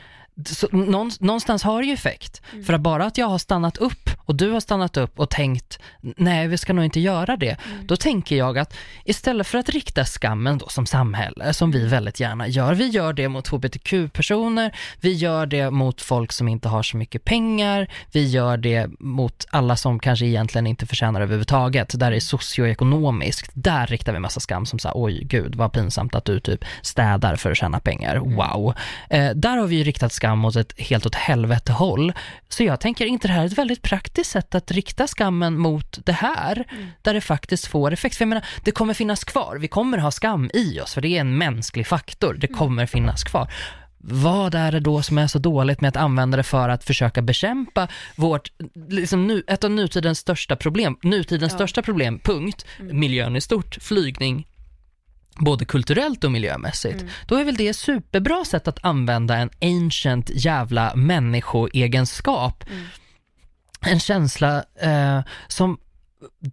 så, någon, någonstans har det ju effekt. Mm. För att bara att jag har stannat upp och du har stannat upp och tänkt, nej vi ska nog inte göra det. Mm. Då tänker jag att istället för att rikta skammen då som samhälle, som vi väldigt gärna gör, vi gör det mot hbtq-personer, vi gör det mot folk som inte har så mycket pengar, vi gör det mot alla som kanske egentligen inte förtjänar överhuvudtaget, där det är socioekonomiskt, där riktar vi massa skam som säger oj gud vad pinsamt att du typ städar för att tjäna pengar, wow. Eh, där har vi ju riktat skam åt ett helt åt helvete håll. Så jag tänker, inte det här är ett väldigt praktiskt sätt att rikta skammen mot det här, där det faktiskt får effekt. För jag menar, det kommer finnas kvar, vi kommer ha skam i oss, för det är en mänsklig faktor, det kommer finnas kvar. Vad är det då som är så dåligt med att använda det för att försöka bekämpa vårt, liksom nu, ett av nutidens största problem, nutidens Ja. största problem, punkt, miljön i stort, flygning, både kulturellt och miljömässigt, då är väl det ett superbra sätt att använda en ancient jävla människoegenskap. En känsla eh, som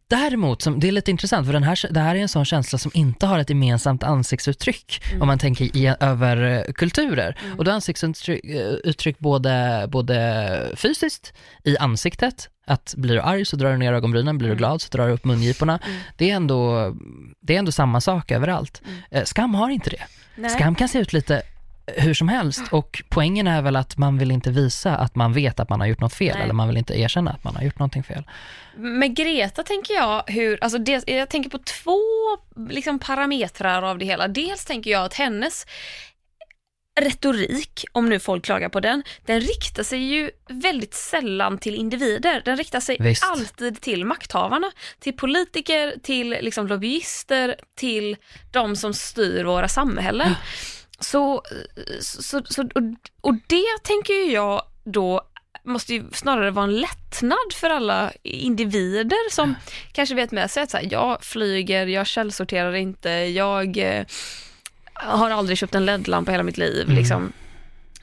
Däremot, som, det är lite intressant för den här, det här är en sån känsla som inte har ett gemensamt ansiktsuttryck om man tänker i, över eh, kulturer. Och då ansiktsuttryck eh, både, både fysiskt, i ansiktet, att blir du arg så drar du ner ögonbrynen, blir du glad så drar du upp mungiporna. Det, är ändå, det är ändå samma sak överallt. Eh, Skam har inte det. Nej. Skam kan se ut lite hur som helst och poängen är väl att man vill inte visa att man vet att man har gjort något fel Nej. eller man vill inte erkänna att man har gjort någonting fel. Med Greta tänker jag hur, alltså dels, jag tänker på två liksom, parametrar av det hela. Dels tänker jag att hennes retorik, om nu folk klagar på den, den riktar sig ju väldigt sällan till individer. Den riktar sig Visst. alltid till makthavarna, till politiker, till liksom lobbyister, till de som styr våra samhällen. Så, så, så, och, och det tänker jag då måste ju snarare vara en lättnad för alla individer som kanske vet med sig att så här, jag flyger, jag källsorterar inte, jag eh, har aldrig köpt en LED-lampa hela mitt liv. Liksom.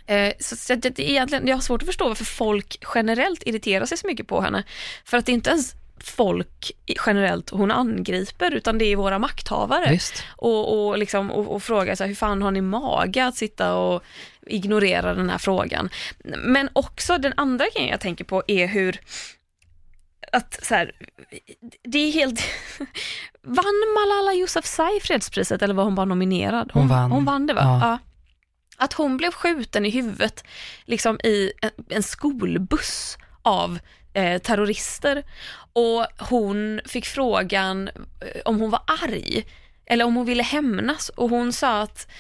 Eh, så, så det, egentligen, jag har svårt att förstå varför folk generellt irriterar sig så mycket på henne. För att det är inte ens folk generellt hon angriper, utan det är våra makthavare Visst. och, och, liksom, och, och fråga så här, hur fan har ni mage att sitta och ignorera den här frågan. Men också den andra grejen jag tänker på är hur att så här, det är helt... [laughs] vann Malala Yousafzai fredspriset eller var hon bara nominerad? Hon vann. Hon vann det va? Ja. Ja. Att hon blev skjuten i huvudet liksom i en, en skolbuss av eh, terrorister och hon fick frågan eh, om hon var arg eller om hon ville hämnas och hon sa att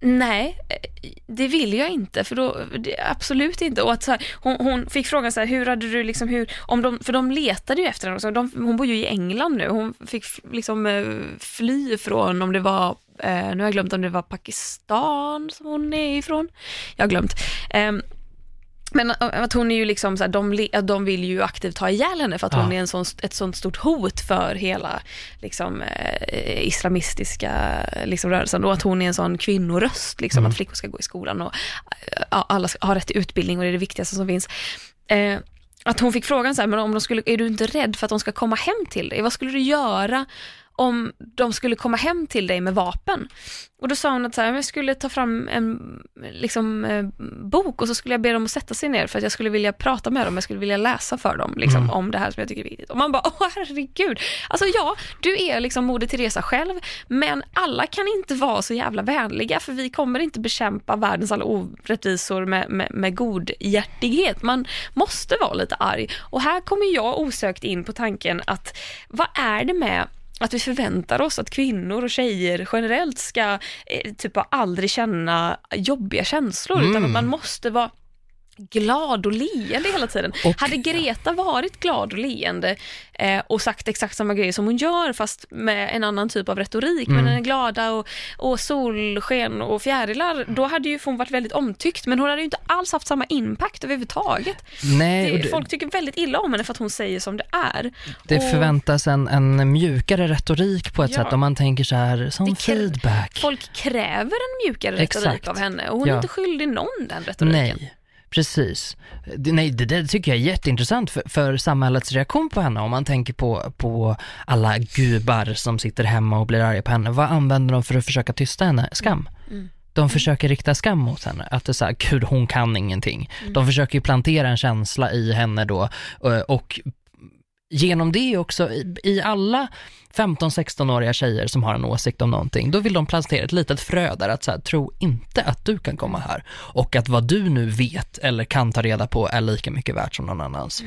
Nej, eh, det vill jag inte, för då, det, absolut inte. Och att så här, hon, hon fick frågan så här, hur hade du liksom, hur, om de, för de letade ju efter henne. De, hon bor ju i England nu, hon fick liksom eh, fly från, om det var, eh, nu har jag glömt om det var Pakistan som hon är ifrån. Jag har glömt. Ehm, men att hon är ju liksom så här, de, de vill ju aktivt ta ihjäl henne för att Ja. hon är en sån, ett sånt stort hot för hela liksom, eh, islamistiska liksom, rörelsen och att hon är en sån kvinnoröst, liksom, Mm. att flickor ska gå i skolan och eh, ja, alla ska ha rätt till utbildning och det är det viktigaste som finns. Eh, att hon fick frågan så här, men om de skulle, är du inte rädd för att de ska komma hem till dig? Vad skulle du göra om de skulle komma hem till dig med vapen? Och då sa hon att så här, "Men jag skulle ta fram en liksom, eh, bok och så skulle jag be dem att sätta sig ner för att jag skulle vilja prata med dem, jag skulle vilja läsa för dem liksom, Mm. om det här som jag tycker är viktigt. Och man bara, åh herregud. Alltså ja, du är liksom Moder Teresa själv, men alla kan inte vara så jävla vänliga för vi kommer inte bekämpa världens alla orättvisor med, med, med god hjärtighet. Man måste vara lite arg. Och här kommer jag osökt in på tanken att vad är det med att vi förväntar oss att kvinnor och tjejer generellt ska eh, typ aldrig känna jobbiga känslor, utan Mm. att man måste vara glad och leende hela tiden. Och- Hade Greta varit glad och leende eh, och sagt exakt samma grejer som hon gör fast med en annan typ av retorik, Mm. men den är glada och, och solsken och fjärilar, då hade ju hon varit väldigt omtyckt, men hon hade ju inte alls haft samma impact överhuvudtaget. Nej, Det, folk tycker väldigt illa om henne för att hon säger som det är. det och förväntas en, en mjukare retorik på ett Ja. sätt om man tänker så här, som feedback. Folk kräver en mjukare retorik Exakt. av henne och hon är Ja. inte skyldig någon den retoriken. Nej, precis. Nej, det där tycker jag är jätteintressant för, för samhällets reaktion på henne. Om man tänker på, på alla gubar som sitter hemma och blir arga på henne. Vad använder de för att försöka tysta henne? Skam. Mm. De försöker rikta skam mot henne, att det är såhär, gud hon kan ingenting. Mm. De försöker ju plantera en känsla i henne då och genom det också, i, i alla 15-16-åriga tjejer som har en åsikt om någonting, då vill de plantera ett litet frö där att så här, tro inte att du kan komma här och att vad du nu vet eller kan ta reda på är lika mycket värt som någon annans.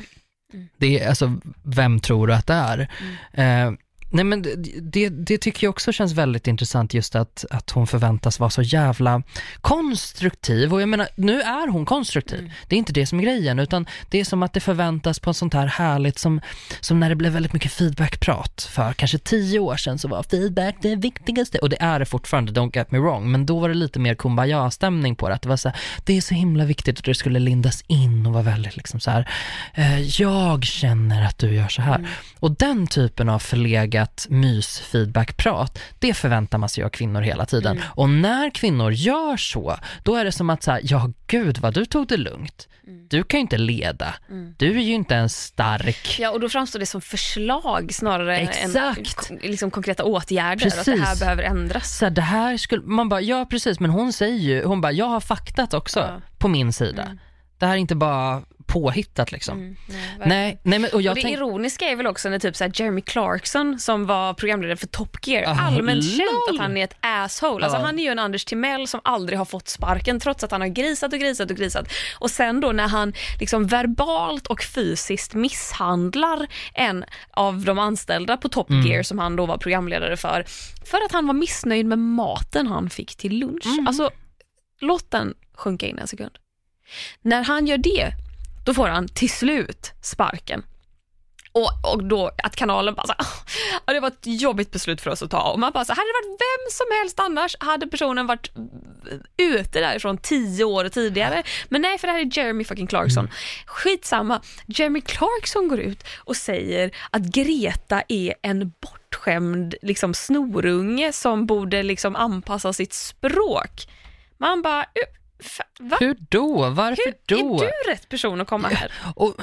Det är alltså, vem tror du att det är? Eh, nej men det, det, tycker jag också känns väldigt intressant just att, att hon förväntas vara så jävla konstruktiv. Och jag menar, nu är hon konstruktiv. Det är inte det som är grejen utan det är som att det förväntas på ett sånt här härligt som, som när det blev väldigt mycket feedbackprat. För kanske tio år sedan så var feedback det viktigaste. Och det är det fortfarande, don't get me wrong, men då var det lite mer kumbaya-stämning på det, att det var så här, det är så himla viktigt att det skulle lindas in och vara väldigt liksom så här, eh, jag känner att du gör så här. Och den typen av förlegat mys-feedback-prat, det förväntar man sig av kvinnor hela tiden. Och när kvinnor gör så, då är det som att säga, ja gud vad du tog det lugnt. Du kan ju inte leda. Du är ju inte en stark. Ja, och då framstår det som förslag snarare Exakt. än liksom konkreta åtgärder, att det Precis. här behöver ändras. Så här, det här skulle, man bara, ja precis, men hon säger ju, hon bara, jag har faktat också Ja. på min sida. Det här är inte bara påhittat liksom. Mm, nej. Nej, nej men och jag och det tänk, ironiska är väl också när typ så här Jeremy Clarkson som var programledare för Top Gear, Ah, allmänt känt lol. att han är ett asshole. Alltså Ja. han är ju en Anders Timell som aldrig har fått sparken trots att han har grisat och grisat och grisat. Och sen då när han liksom verbalt och fysiskt misshandlar en av de anställda på Top Mm. Gear som han då var programledare för, för att han var missnöjd med maten han fick till lunch. Mm. Alltså låt den sjunka in en sekund. När han gör det, då får han till slut sparken. Och, och då att kanalen bara så, här, "Ah, det var ett jobbigt beslut för oss att ta. Och man bara så, hade det varit vem som helst annars hade personen varit ute därifrån tio år tidigare. Men nej, för det här är Jeremy fucking Clarkson. Skitsamma. Jeremy Clarkson går ut och säger att Greta är en bortskämd liksom, snorunge som borde liksom anpassa sitt språk. Man bara, "Uh, fa- va? hur då? Varför Hur då? är du rätt person att komma här? Och,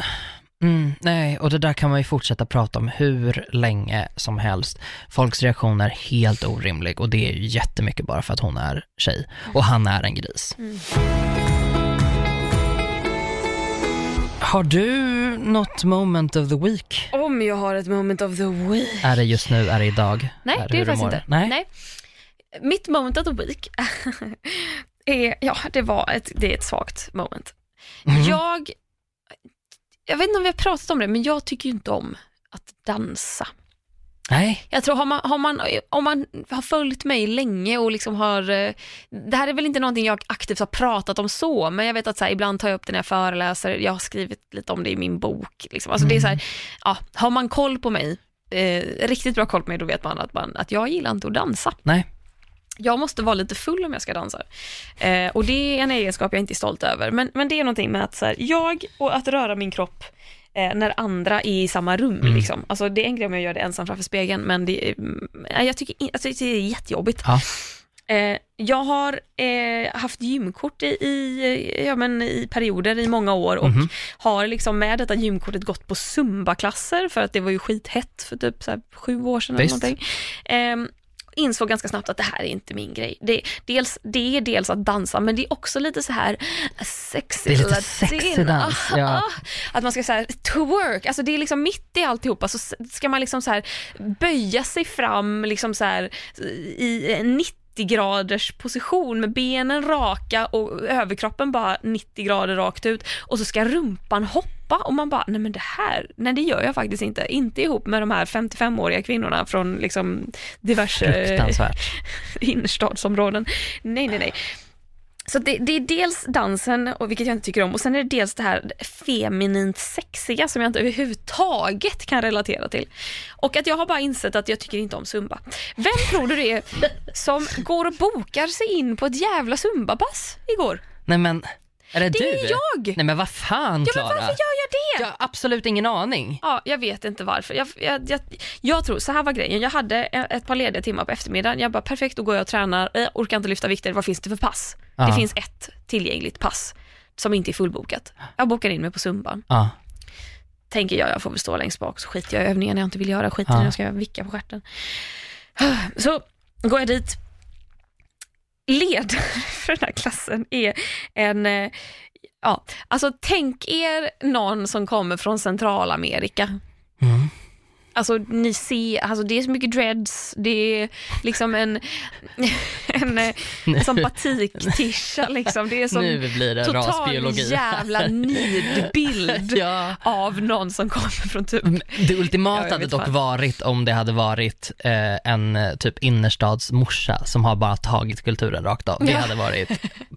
mm, nej, och det där kan man ju fortsätta prata om hur länge som helst. Folks reaktion är helt orimlig och det är ju jättemycket bara för att hon är tjej och han är en gris. Har du något moment of the week? Om jag har ett moment of the week. Är det just nu, är det idag? Nej, är det är hur du faktiskt inte. Nej. Mitt moment of the week [laughs] är, ja det var ett, det är ett svagt moment. Mhm. Jag, jag vet inte om vi har pratat om det, men jag tycker ju inte om att dansa. Nej, Jag tror har man, har man, om man har följt mig länge och liksom har, eh, det här är väl inte någonting jag aktivt har pratat om så, men jag vet att så här, ibland tar jag upp det när jag föreläser, jag har skrivit lite om det i min bok. Liksom. Alltså det är så här, ja, har man koll på mig, eh, riktigt bra koll på mig, då vet man att, man att jag gillar inte att dansa. nej. Jag måste vara lite full om jag ska dansa. Eh, och det är en egenskap jag inte är stolt över. Men, men det är någonting med att så här, jag och att röra min kropp eh, när andra är i samma rum. Mm. Liksom. Alltså, det är en grej om jag gör det ensam framför spegeln, men det, mm, jag tycker alltså, det är jättejobbigt. Ja. Eh, jag har eh, haft gymkort i, i, ja, men i perioder i många år och Mhm. har liksom med detta gymkortet gått på Zumba-klasser för att det var ju skithett för typ så sju år sedan. Eller någonting. Ehm, insåg ganska snabbt att det här är inte min grej. Det, dels, det är dels att dansa men det är också lite så här sexy Det är lite sexy dans, ja. [laughs] Att man ska säga twerk, alltså det är liksom mitt i alltihopa så ska man liksom så här böja sig fram liksom så här i en 90 graders position med benen raka och överkroppen bara 90 grader rakt ut och så ska rumpan hoppa och man bara, nej men det här, nej det gör jag faktiskt inte, inte ihop med de här 55-åriga kvinnorna från liksom diverse [laughs] innerstadsområden. Nej, nej, nej. Så det, det är dels dansen, och vilket jag inte tycker om, och sen är det dels det här feminint sexiga som jag inte överhuvudtaget kan relatera till. Och att jag har bara insett att jag tycker inte om zumba. Vem tror du det är som går och bokar sig in på ett jävla zumbapass igår? Nej men, är det, Det du? är jag! Nej men vad fan Ja, men Klara? varför gör jag det? Jag har absolut ingen aning. Ja, jag vet inte varför. Jag, jag, jag, jag tror, så här var grejen, jag hade ett par lediga timmar på eftermiddagen. Jag bara, perfekt, då går jag och tränar. Jag orkar inte lyfta vikter, vad finns det för pass? Det Ja. finns ett tillgängligt pass som inte är fullbokat. Jag bokar in mig på Zumban. Ja. Tänker jag, jag får väl stå längst bak, så skiter jag i övningen jag inte vill göra, skiter i Ja. när jag ska vicka på stjärten. Så går jag dit. Ledare för den här klassen är en, eh, ja, alltså tänk er någon som kommer från Centralamerika. Mm. Alltså ni ser, alltså det är så mycket dreads, det är liksom en, [laughs] en, eh, som batiktisha liksom. Det är som nu blir det total rasbiologi. jävla [laughs] nidbild ja. av någon som kommer från typ Det ultimata Ja, hade dock fan. varit om det hade varit eh, en eh, typ innerstadsmorsa som har bara tagit kulturen rakt av. Det Ja. hade varit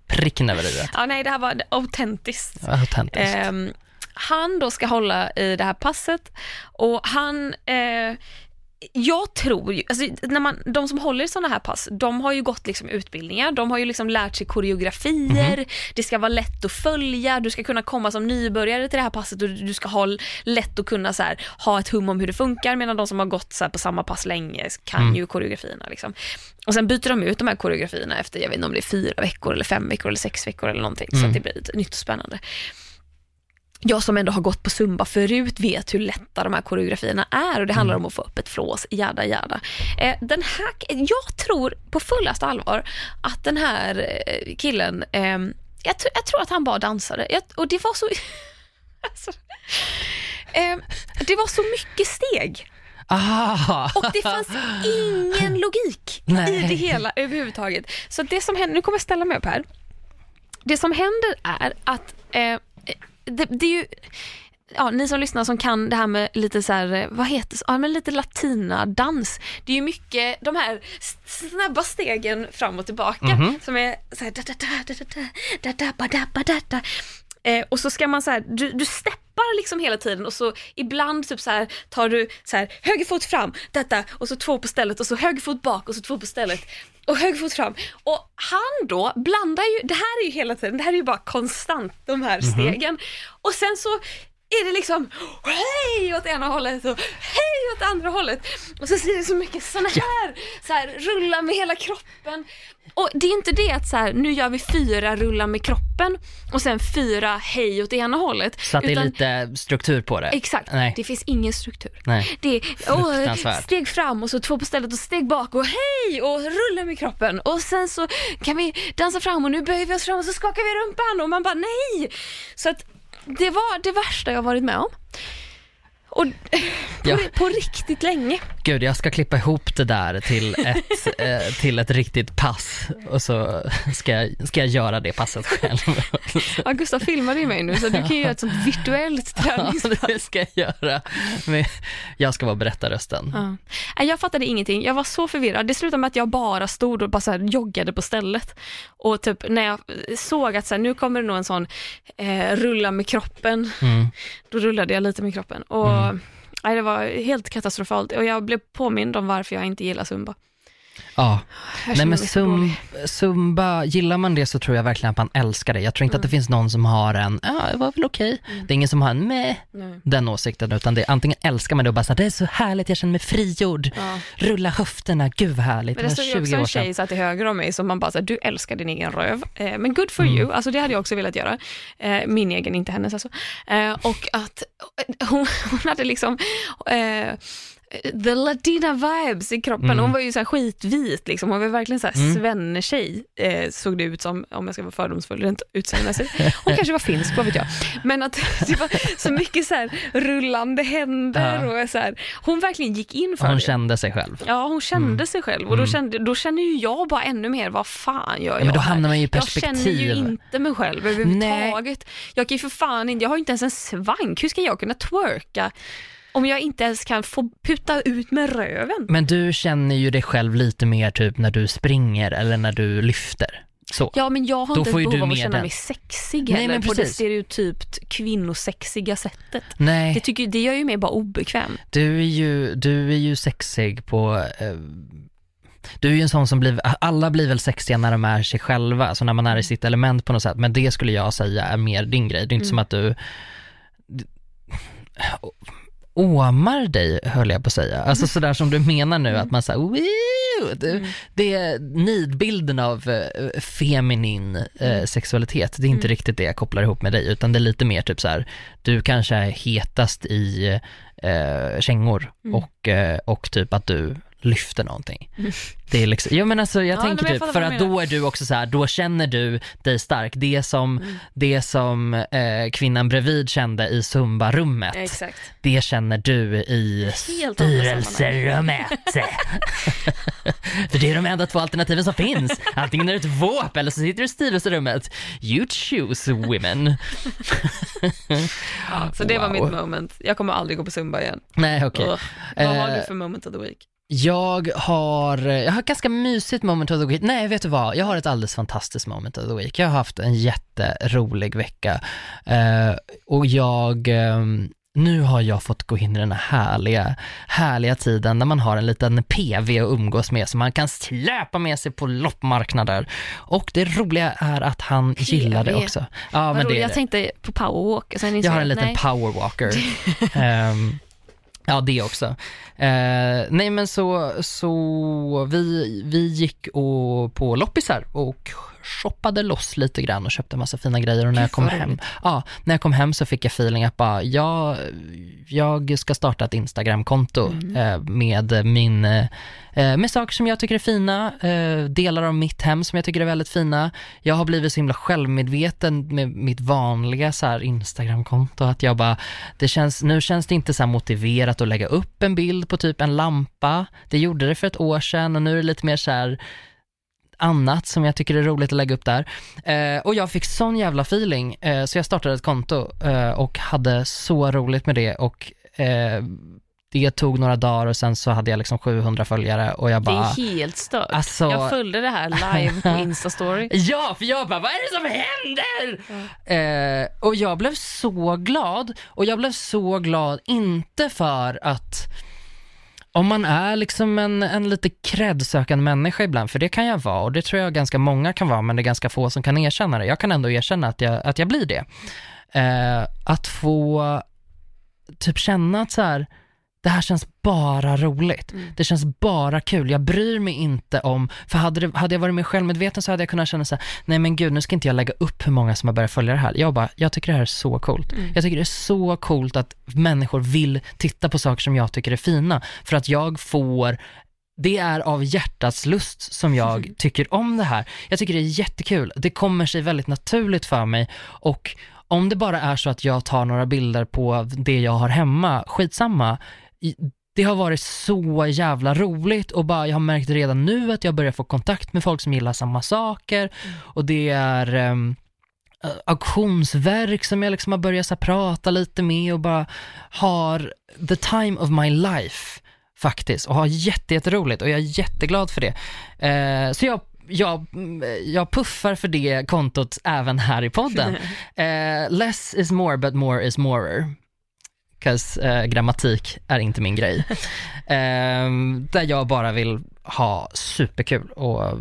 pricken över i [laughs] Ja, nej, det här var autentiskt. Autentiskt. Ehm, han då ska hålla i det här passet och han, eh, jag tror ju, alltså, när man, de som håller i sådana här pass, de har ju gått liksom utbildningar, de har ju liksom lärt sig koreografier, det ska vara lätt att följa, du ska kunna komma som nybörjare till det här passet och du ska ha lätt att kunna så här, ha ett hum om hur det funkar, medan de som har gått så på samma pass länge kan Mm. ju koreografierna. Liksom. Och sen byter de ut de här koreografierna efter, jag vet inte om det är fyra veckor eller fem veckor eller sex veckor eller någonting, så Mm. att det blir nytt och spännande jag som ändå har gått på zumba förut vet hur lätta de här koreografierna är och det handlar om att få upp ett flås, jada jada. Eh, den här, jag tror på fullaste allvar att den här eh, killen, eh, jag, jag tror att han bara dansade jag, och det var så, [laughs] alltså, eh, det var så mycket steg Ah. och det fanns ingen [laughs] logik Nej. i det hela överhuvudtaget. Så det som händer, nu kommer jag ställa mig upp här. Det som händer är att eh, det, det är ju Ja, ni som lyssnar som kan det här med lite så här, eh, vad heter det, ja, men lite latinadans. Det är ju mycket de här snabba stegen fram och tillbaka Mhm. som är så här, da, da, da, da, da, da, da, ba, da, ba, da, da. Eh, och så ska man så här, du, du steppar liksom hela tiden och så ibland typ så här tar du så här höger fot fram, detta och så två på stället och så höger fot bak och så två på stället och höger fot fram. Och han då blandar ju, det här är ju hela tiden, det här är ju bara konstant de här stegen. Och sen så är det liksom hej åt ena hållet och hej åt andra hållet. Och så är det så mycket såna här, så här rulla med hela kroppen. Och det är inte det att så här, nu gör vi fyra rulla med kroppen och sen fyra hej åt ena hållet. Så att det är Utan- lite struktur på det. Exakt, Nej. det finns ingen struktur. Nej. Det är åh, steg fram och så två på stället och steg bak och hej och rulla med kroppen och sen så kan vi dansa fram och nu böjer vi oss fram och så skakar vi rumpan och man bara nej. Så att det var det värsta jag varit med om. Och på, Ja. på riktigt länge. Gud, jag ska klippa ihop det där till ett, [laughs] eh, till ett riktigt pass och så ska jag, ska jag göra det passet själv. Ja, Gustav filmade ju mig nu så du kan ju göra ett sånt virtuellt Ja, träningspass. det ska jag göra. Men jag ska vara berättarrösten. Ja. Jag fattade ingenting. Jag var så förvirrad. Det slutade med att jag bara stod och bara så joggade på stället. Och typ när jag såg att så här, nu kommer det nog en sån eh, rulla med kroppen, Mm. då rullade jag lite med kroppen. Och Mm nej, det var helt katastrofalt. Och jag blev påmind om varför jag inte gillar zumba. Ja, nej men dålig. zumba, gillar man det så tror jag verkligen att man älskar det. Jag tror inte att det finns någon som har en, ja det var väl okej. Det är ingen som har en med den åsikten, utan det är antingen älskar man det och bara så här, det är så härligt, jag känner mig frigjord, Ja. rulla höfterna, gud vad härligt, Men det stod ju också 20 år en tjej satt till höger om mig som man bara så här, du älskar din egen röv. Eh, men good for Mm. you, alltså det hade jag också velat göra. Eh, min egen, inte hennes alltså. Eh, och att eh, hon, [laughs] hon hade liksom eh, the latina vibes i kroppen. Mm. Hon var ju så här skitvit liksom. Hon var verkligen så här Mm. svennetjej, eh, såg det ut som, om jag ska vara fördomsfull rent utseendemässigt. Hon kanske var finsk, vad vet jag. Men att [laughs] det var så mycket så här rullande händer Ja. och så här. Hon verkligen gick in för Hon det. kände sig själv. Ja, hon kände Mm. sig själv och då, kände, då känner ju jag bara ännu mer, vad fan gör jag Ja, men då hamnar man ju i Jag känner ju perspektiv. inte mig själv överhuvudtaget. Jag kan ju för fan inte, jag har ju inte ens en svank. Hur ska jag kunna twerka om jag inte ens kan få puta ut med röven? Men du känner ju dig själv lite mer typ när du springer eller när du lyfter. Så. Ja, men jag har Då inte ett behov av att känna den. mig sexig Nej, heller men på det stereotypt kvinnosexiga sättet. Nej, Det, tycker, det gör ju mig bara obekväm. du är ju, du är ju sexig på eh, du är ju en sån som blir, alla blir väl sexiga när de är sig själva, alltså när man är i sitt element på något sätt, men det skulle jag säga är mer din grej. Det är inte Mm. som att du åmar dig, höll jag på att säga. Alltså sådär som du menar nu, att man säger "Woo!" det, Mm. det är nidbilden av eh, feminin eh, Mm. sexualitet, det är inte riktigt det jag kopplar ihop med dig, utan det är lite mer typ så här, du kanske är hetast i eh, kängor Mm. och, eh, och typ att du lyfter någonting. Mm. Det är liksom, ja men alltså jag Ja, tänker jag typ, fattar för att då är du också så här, då känner du dig stark. Det som, Mm. det som eh, kvinnan bredvid kände i zumbarummet, Exakt. det känner du i Helt styrelserummet. [laughs] För det är de enda två alternativen som finns. Antingen är du ett våp eller så sitter du i styrelserummet. You choose women. Ja, så det var Wow. mitt moment. Jag kommer aldrig gå på zumba igen. Nej okej. Ugh. Vad har Eh, du för moment of the week? Jag har, jag har ett ganska mysigt moment of the week. Nej, vet du vad? Jag har ett alldeles fantastiskt moment of the week. Jag har haft en jätterolig vecka. Eh, och jag, ehm, nu har jag fått gå in i den här härliga, härliga tiden när man har en liten PV att umgås med som man kan släpa med sig på loppmarknader. Och det roliga är att han gillar det PV. också. Ja, Vad men roligt, det, jag tänkte på powerwalk. jag har en liten nej. powerwalker. [laughs] Ehm, ja, det också. Eh, nej men så, så vi, vi gick och, på loppisar och shoppade loss lite grann och köpte massa fina grejer och när jag kom hem, ja, när jag kom hem så fick jag feeling att bara, jag, jag ska starta ett Instagramkonto Mm. eh, med min, eh, med saker som jag tycker är fina, eh, delar av mitt hem som jag tycker är väldigt fina. Jag har blivit så himla självmedveten med mitt vanliga så här Instagramkonto att jag bara, det känns, nu känns det inte så här motiverat att lägga upp en bild på typ en lampa. Det gjorde det för ett år sedan och nu är det lite mer så här annat som jag tycker är roligt att lägga upp där. Eh, och jag fick sån jävla feeling, eh, så jag startade ett konto eh, och hade så roligt med det och eh, det tog några dagar och sen så hade jag liksom 700 följare och jag Det bara, är helt stört. Alltså- Jag följde det här live på [laughs] Instastory. Ja, för jag bara, vad är det som händer? Eh, och jag blev så glad, och jag blev så glad inte för att om man är liksom en, en lite kreddsökande människa ibland, för det kan jag vara och det tror jag ganska många kan vara, men det är ganska få som kan erkänna det. Jag kan ändå erkänna att jag, att jag blir det. Eh, att få typ känna att så här, det här känns bara roligt. Mm. Det känns bara kul. Jag bryr mig inte om, för hade, det, hade jag varit mer självmedveten så hade jag kunnat känna så här, nej men gud, nu ska inte jag lägga upp hur många som har börjat följa det här. Jag bara, jag tycker det här är så coolt. Mm. Jag tycker det är så coolt att människor vill titta på saker som jag tycker är fina, för att jag får det är av hjärtats lust som jag [laughs] tycker om det här. Jag tycker det är jättekul. Det kommer sig väldigt naturligt för mig och om det bara är så att jag tar några bilder på det jag har hemma, skitsamma. Det har varit så jävla roligt och bara, jag har märkt redan nu att jag börjar få kontakt med folk som gillar samma saker och det är um, auktionsverk som jag liksom har börjat så prata lite med och bara har the time of my life faktiskt och har jätte, jätteroligt och jag är jätteglad för det. Eh, så jag jag, jag puffar för det kontot även här i podden. [laughs] Eh, less is more but more is morer. 'Cause, eh, grammatik är inte min grej. [laughs] Eh, där jag bara vill ha superkul och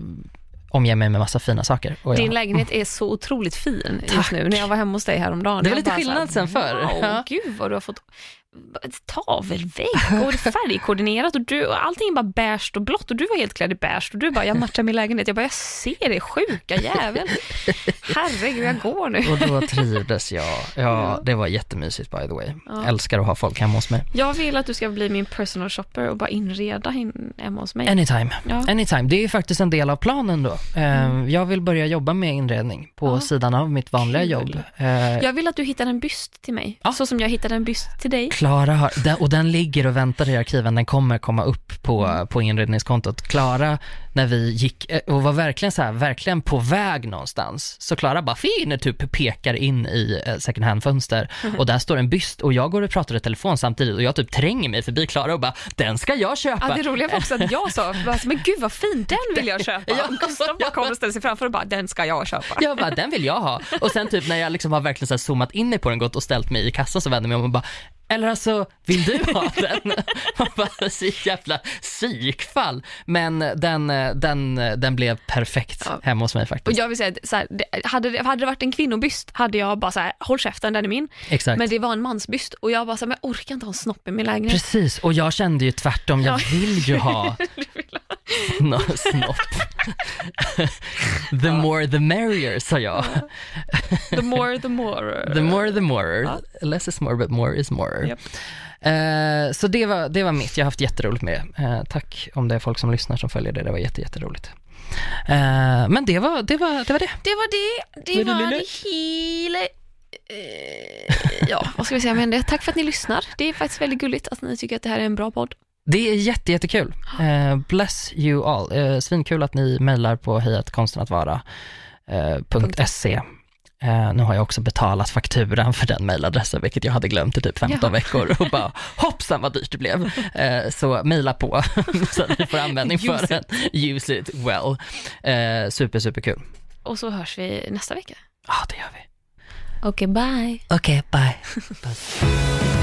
omge mig med massa fina saker. Och Din jag, lägenhet är så otroligt fin just Tack. nu. När jag var hemma hos dig häromdagen. Det var lite skillnad sen förr. Wow, Ja. gud vad du har fått tavelvägg och [laughs] färgkoordinerat och du, och allting bara beige och blått och du var helt klädd i beige och du bara, jag matchar min lägenhet. Jag bara, jag ser det sjuka jävel. Herregud, jag går nu. och då trivdes jag. Ja, det var jättemysigt by the way. Ja. Älskar att ha folk hemma hos mig. Jag vill att du ska bli min personal shopper och bara inreda in, hemma hos mig. Anytime. Ja. Anytime. Det är faktiskt en del av planen då. Eh, Jag vill börja jobba med inredning på Ja. sidan av mitt vanliga Kul. jobb. Eh, Jag vill att du hittar en byst till mig, Ja. så som jag hittade en byst till dig. Klara har, och den ligger och väntar i arkiven, den kommer komma upp på, Mm. på inredningskontot. Klara, när vi gick eh, och var verkligen så här, verkligen på väg någonstans, så Klara bara finner typ pekar in i eh, second hand-fönster Mm. och där står en byst och jag går och pratar i telefon samtidigt och jag typ tränger mig förbi Klara och bara, den ska jag köpa. Ja, det roliga var också att jag sa, [laughs] men gud vad fin, den vill jag [laughs] köpa. Ja, Gustav bara kommer och ställer sig framför och bara, den ska jag köpa. Jag bara, den vill jag ha. Och sen typ när jag liksom har verkligen så här zoomat in på den gott och ställt mig i kassan så vänder jag mig om och bara, eller alltså, vill du ha [laughs] den? Man bara, så jävla psykfall. Men den, den, den blev perfekt Ja. hemma hos mig Och faktiskt. jag vill säga, att så här, det, hade, det, hade det varit en kvinnobyst hade jag bara så här, håll käften, den är min. Exakt. Men det var en mansbyst och jag bara så här, men jag orkar inte ha en snopp i min lägenhet. Precis, och jag kände ju tvärtom, jag Ja. vill ju ha [laughs] nå snopp. [laughs] the more the merrier, sa jag. The more the more. The more the more. Ja. Less is more but more is more. Japp. Eh, så det var, det var mitt, jag har haft jätteroligt med det. Eh, tack om det är folk som lyssnar som följer det, det var jätte, jätteroligt. Eh, men det var, det var det. Var det. Det var det, det var det hela. Ja, vad ska vi säga med det? Tack för att ni lyssnar. Det är faktiskt väldigt gulligt att ni tycker att det här är en bra podd. Det är jätte, jättekul. Eh, bless you all. Eh, svinkul att ni mejlar på hejatkonstenatvara.se. Eh, nu har jag också betalat fakturan för den mejladressen, vilket jag hade glömt i typ 15 Ja. veckor och bara hoppsan vad dyrt det blev. Eh, så mejla på [laughs] så att vi får användning för den. Use it well. Eh, super, super kul. Och så hörs vi nästa vecka. Ja, det gör vi. Okej, bye. Okej, bye. [laughs]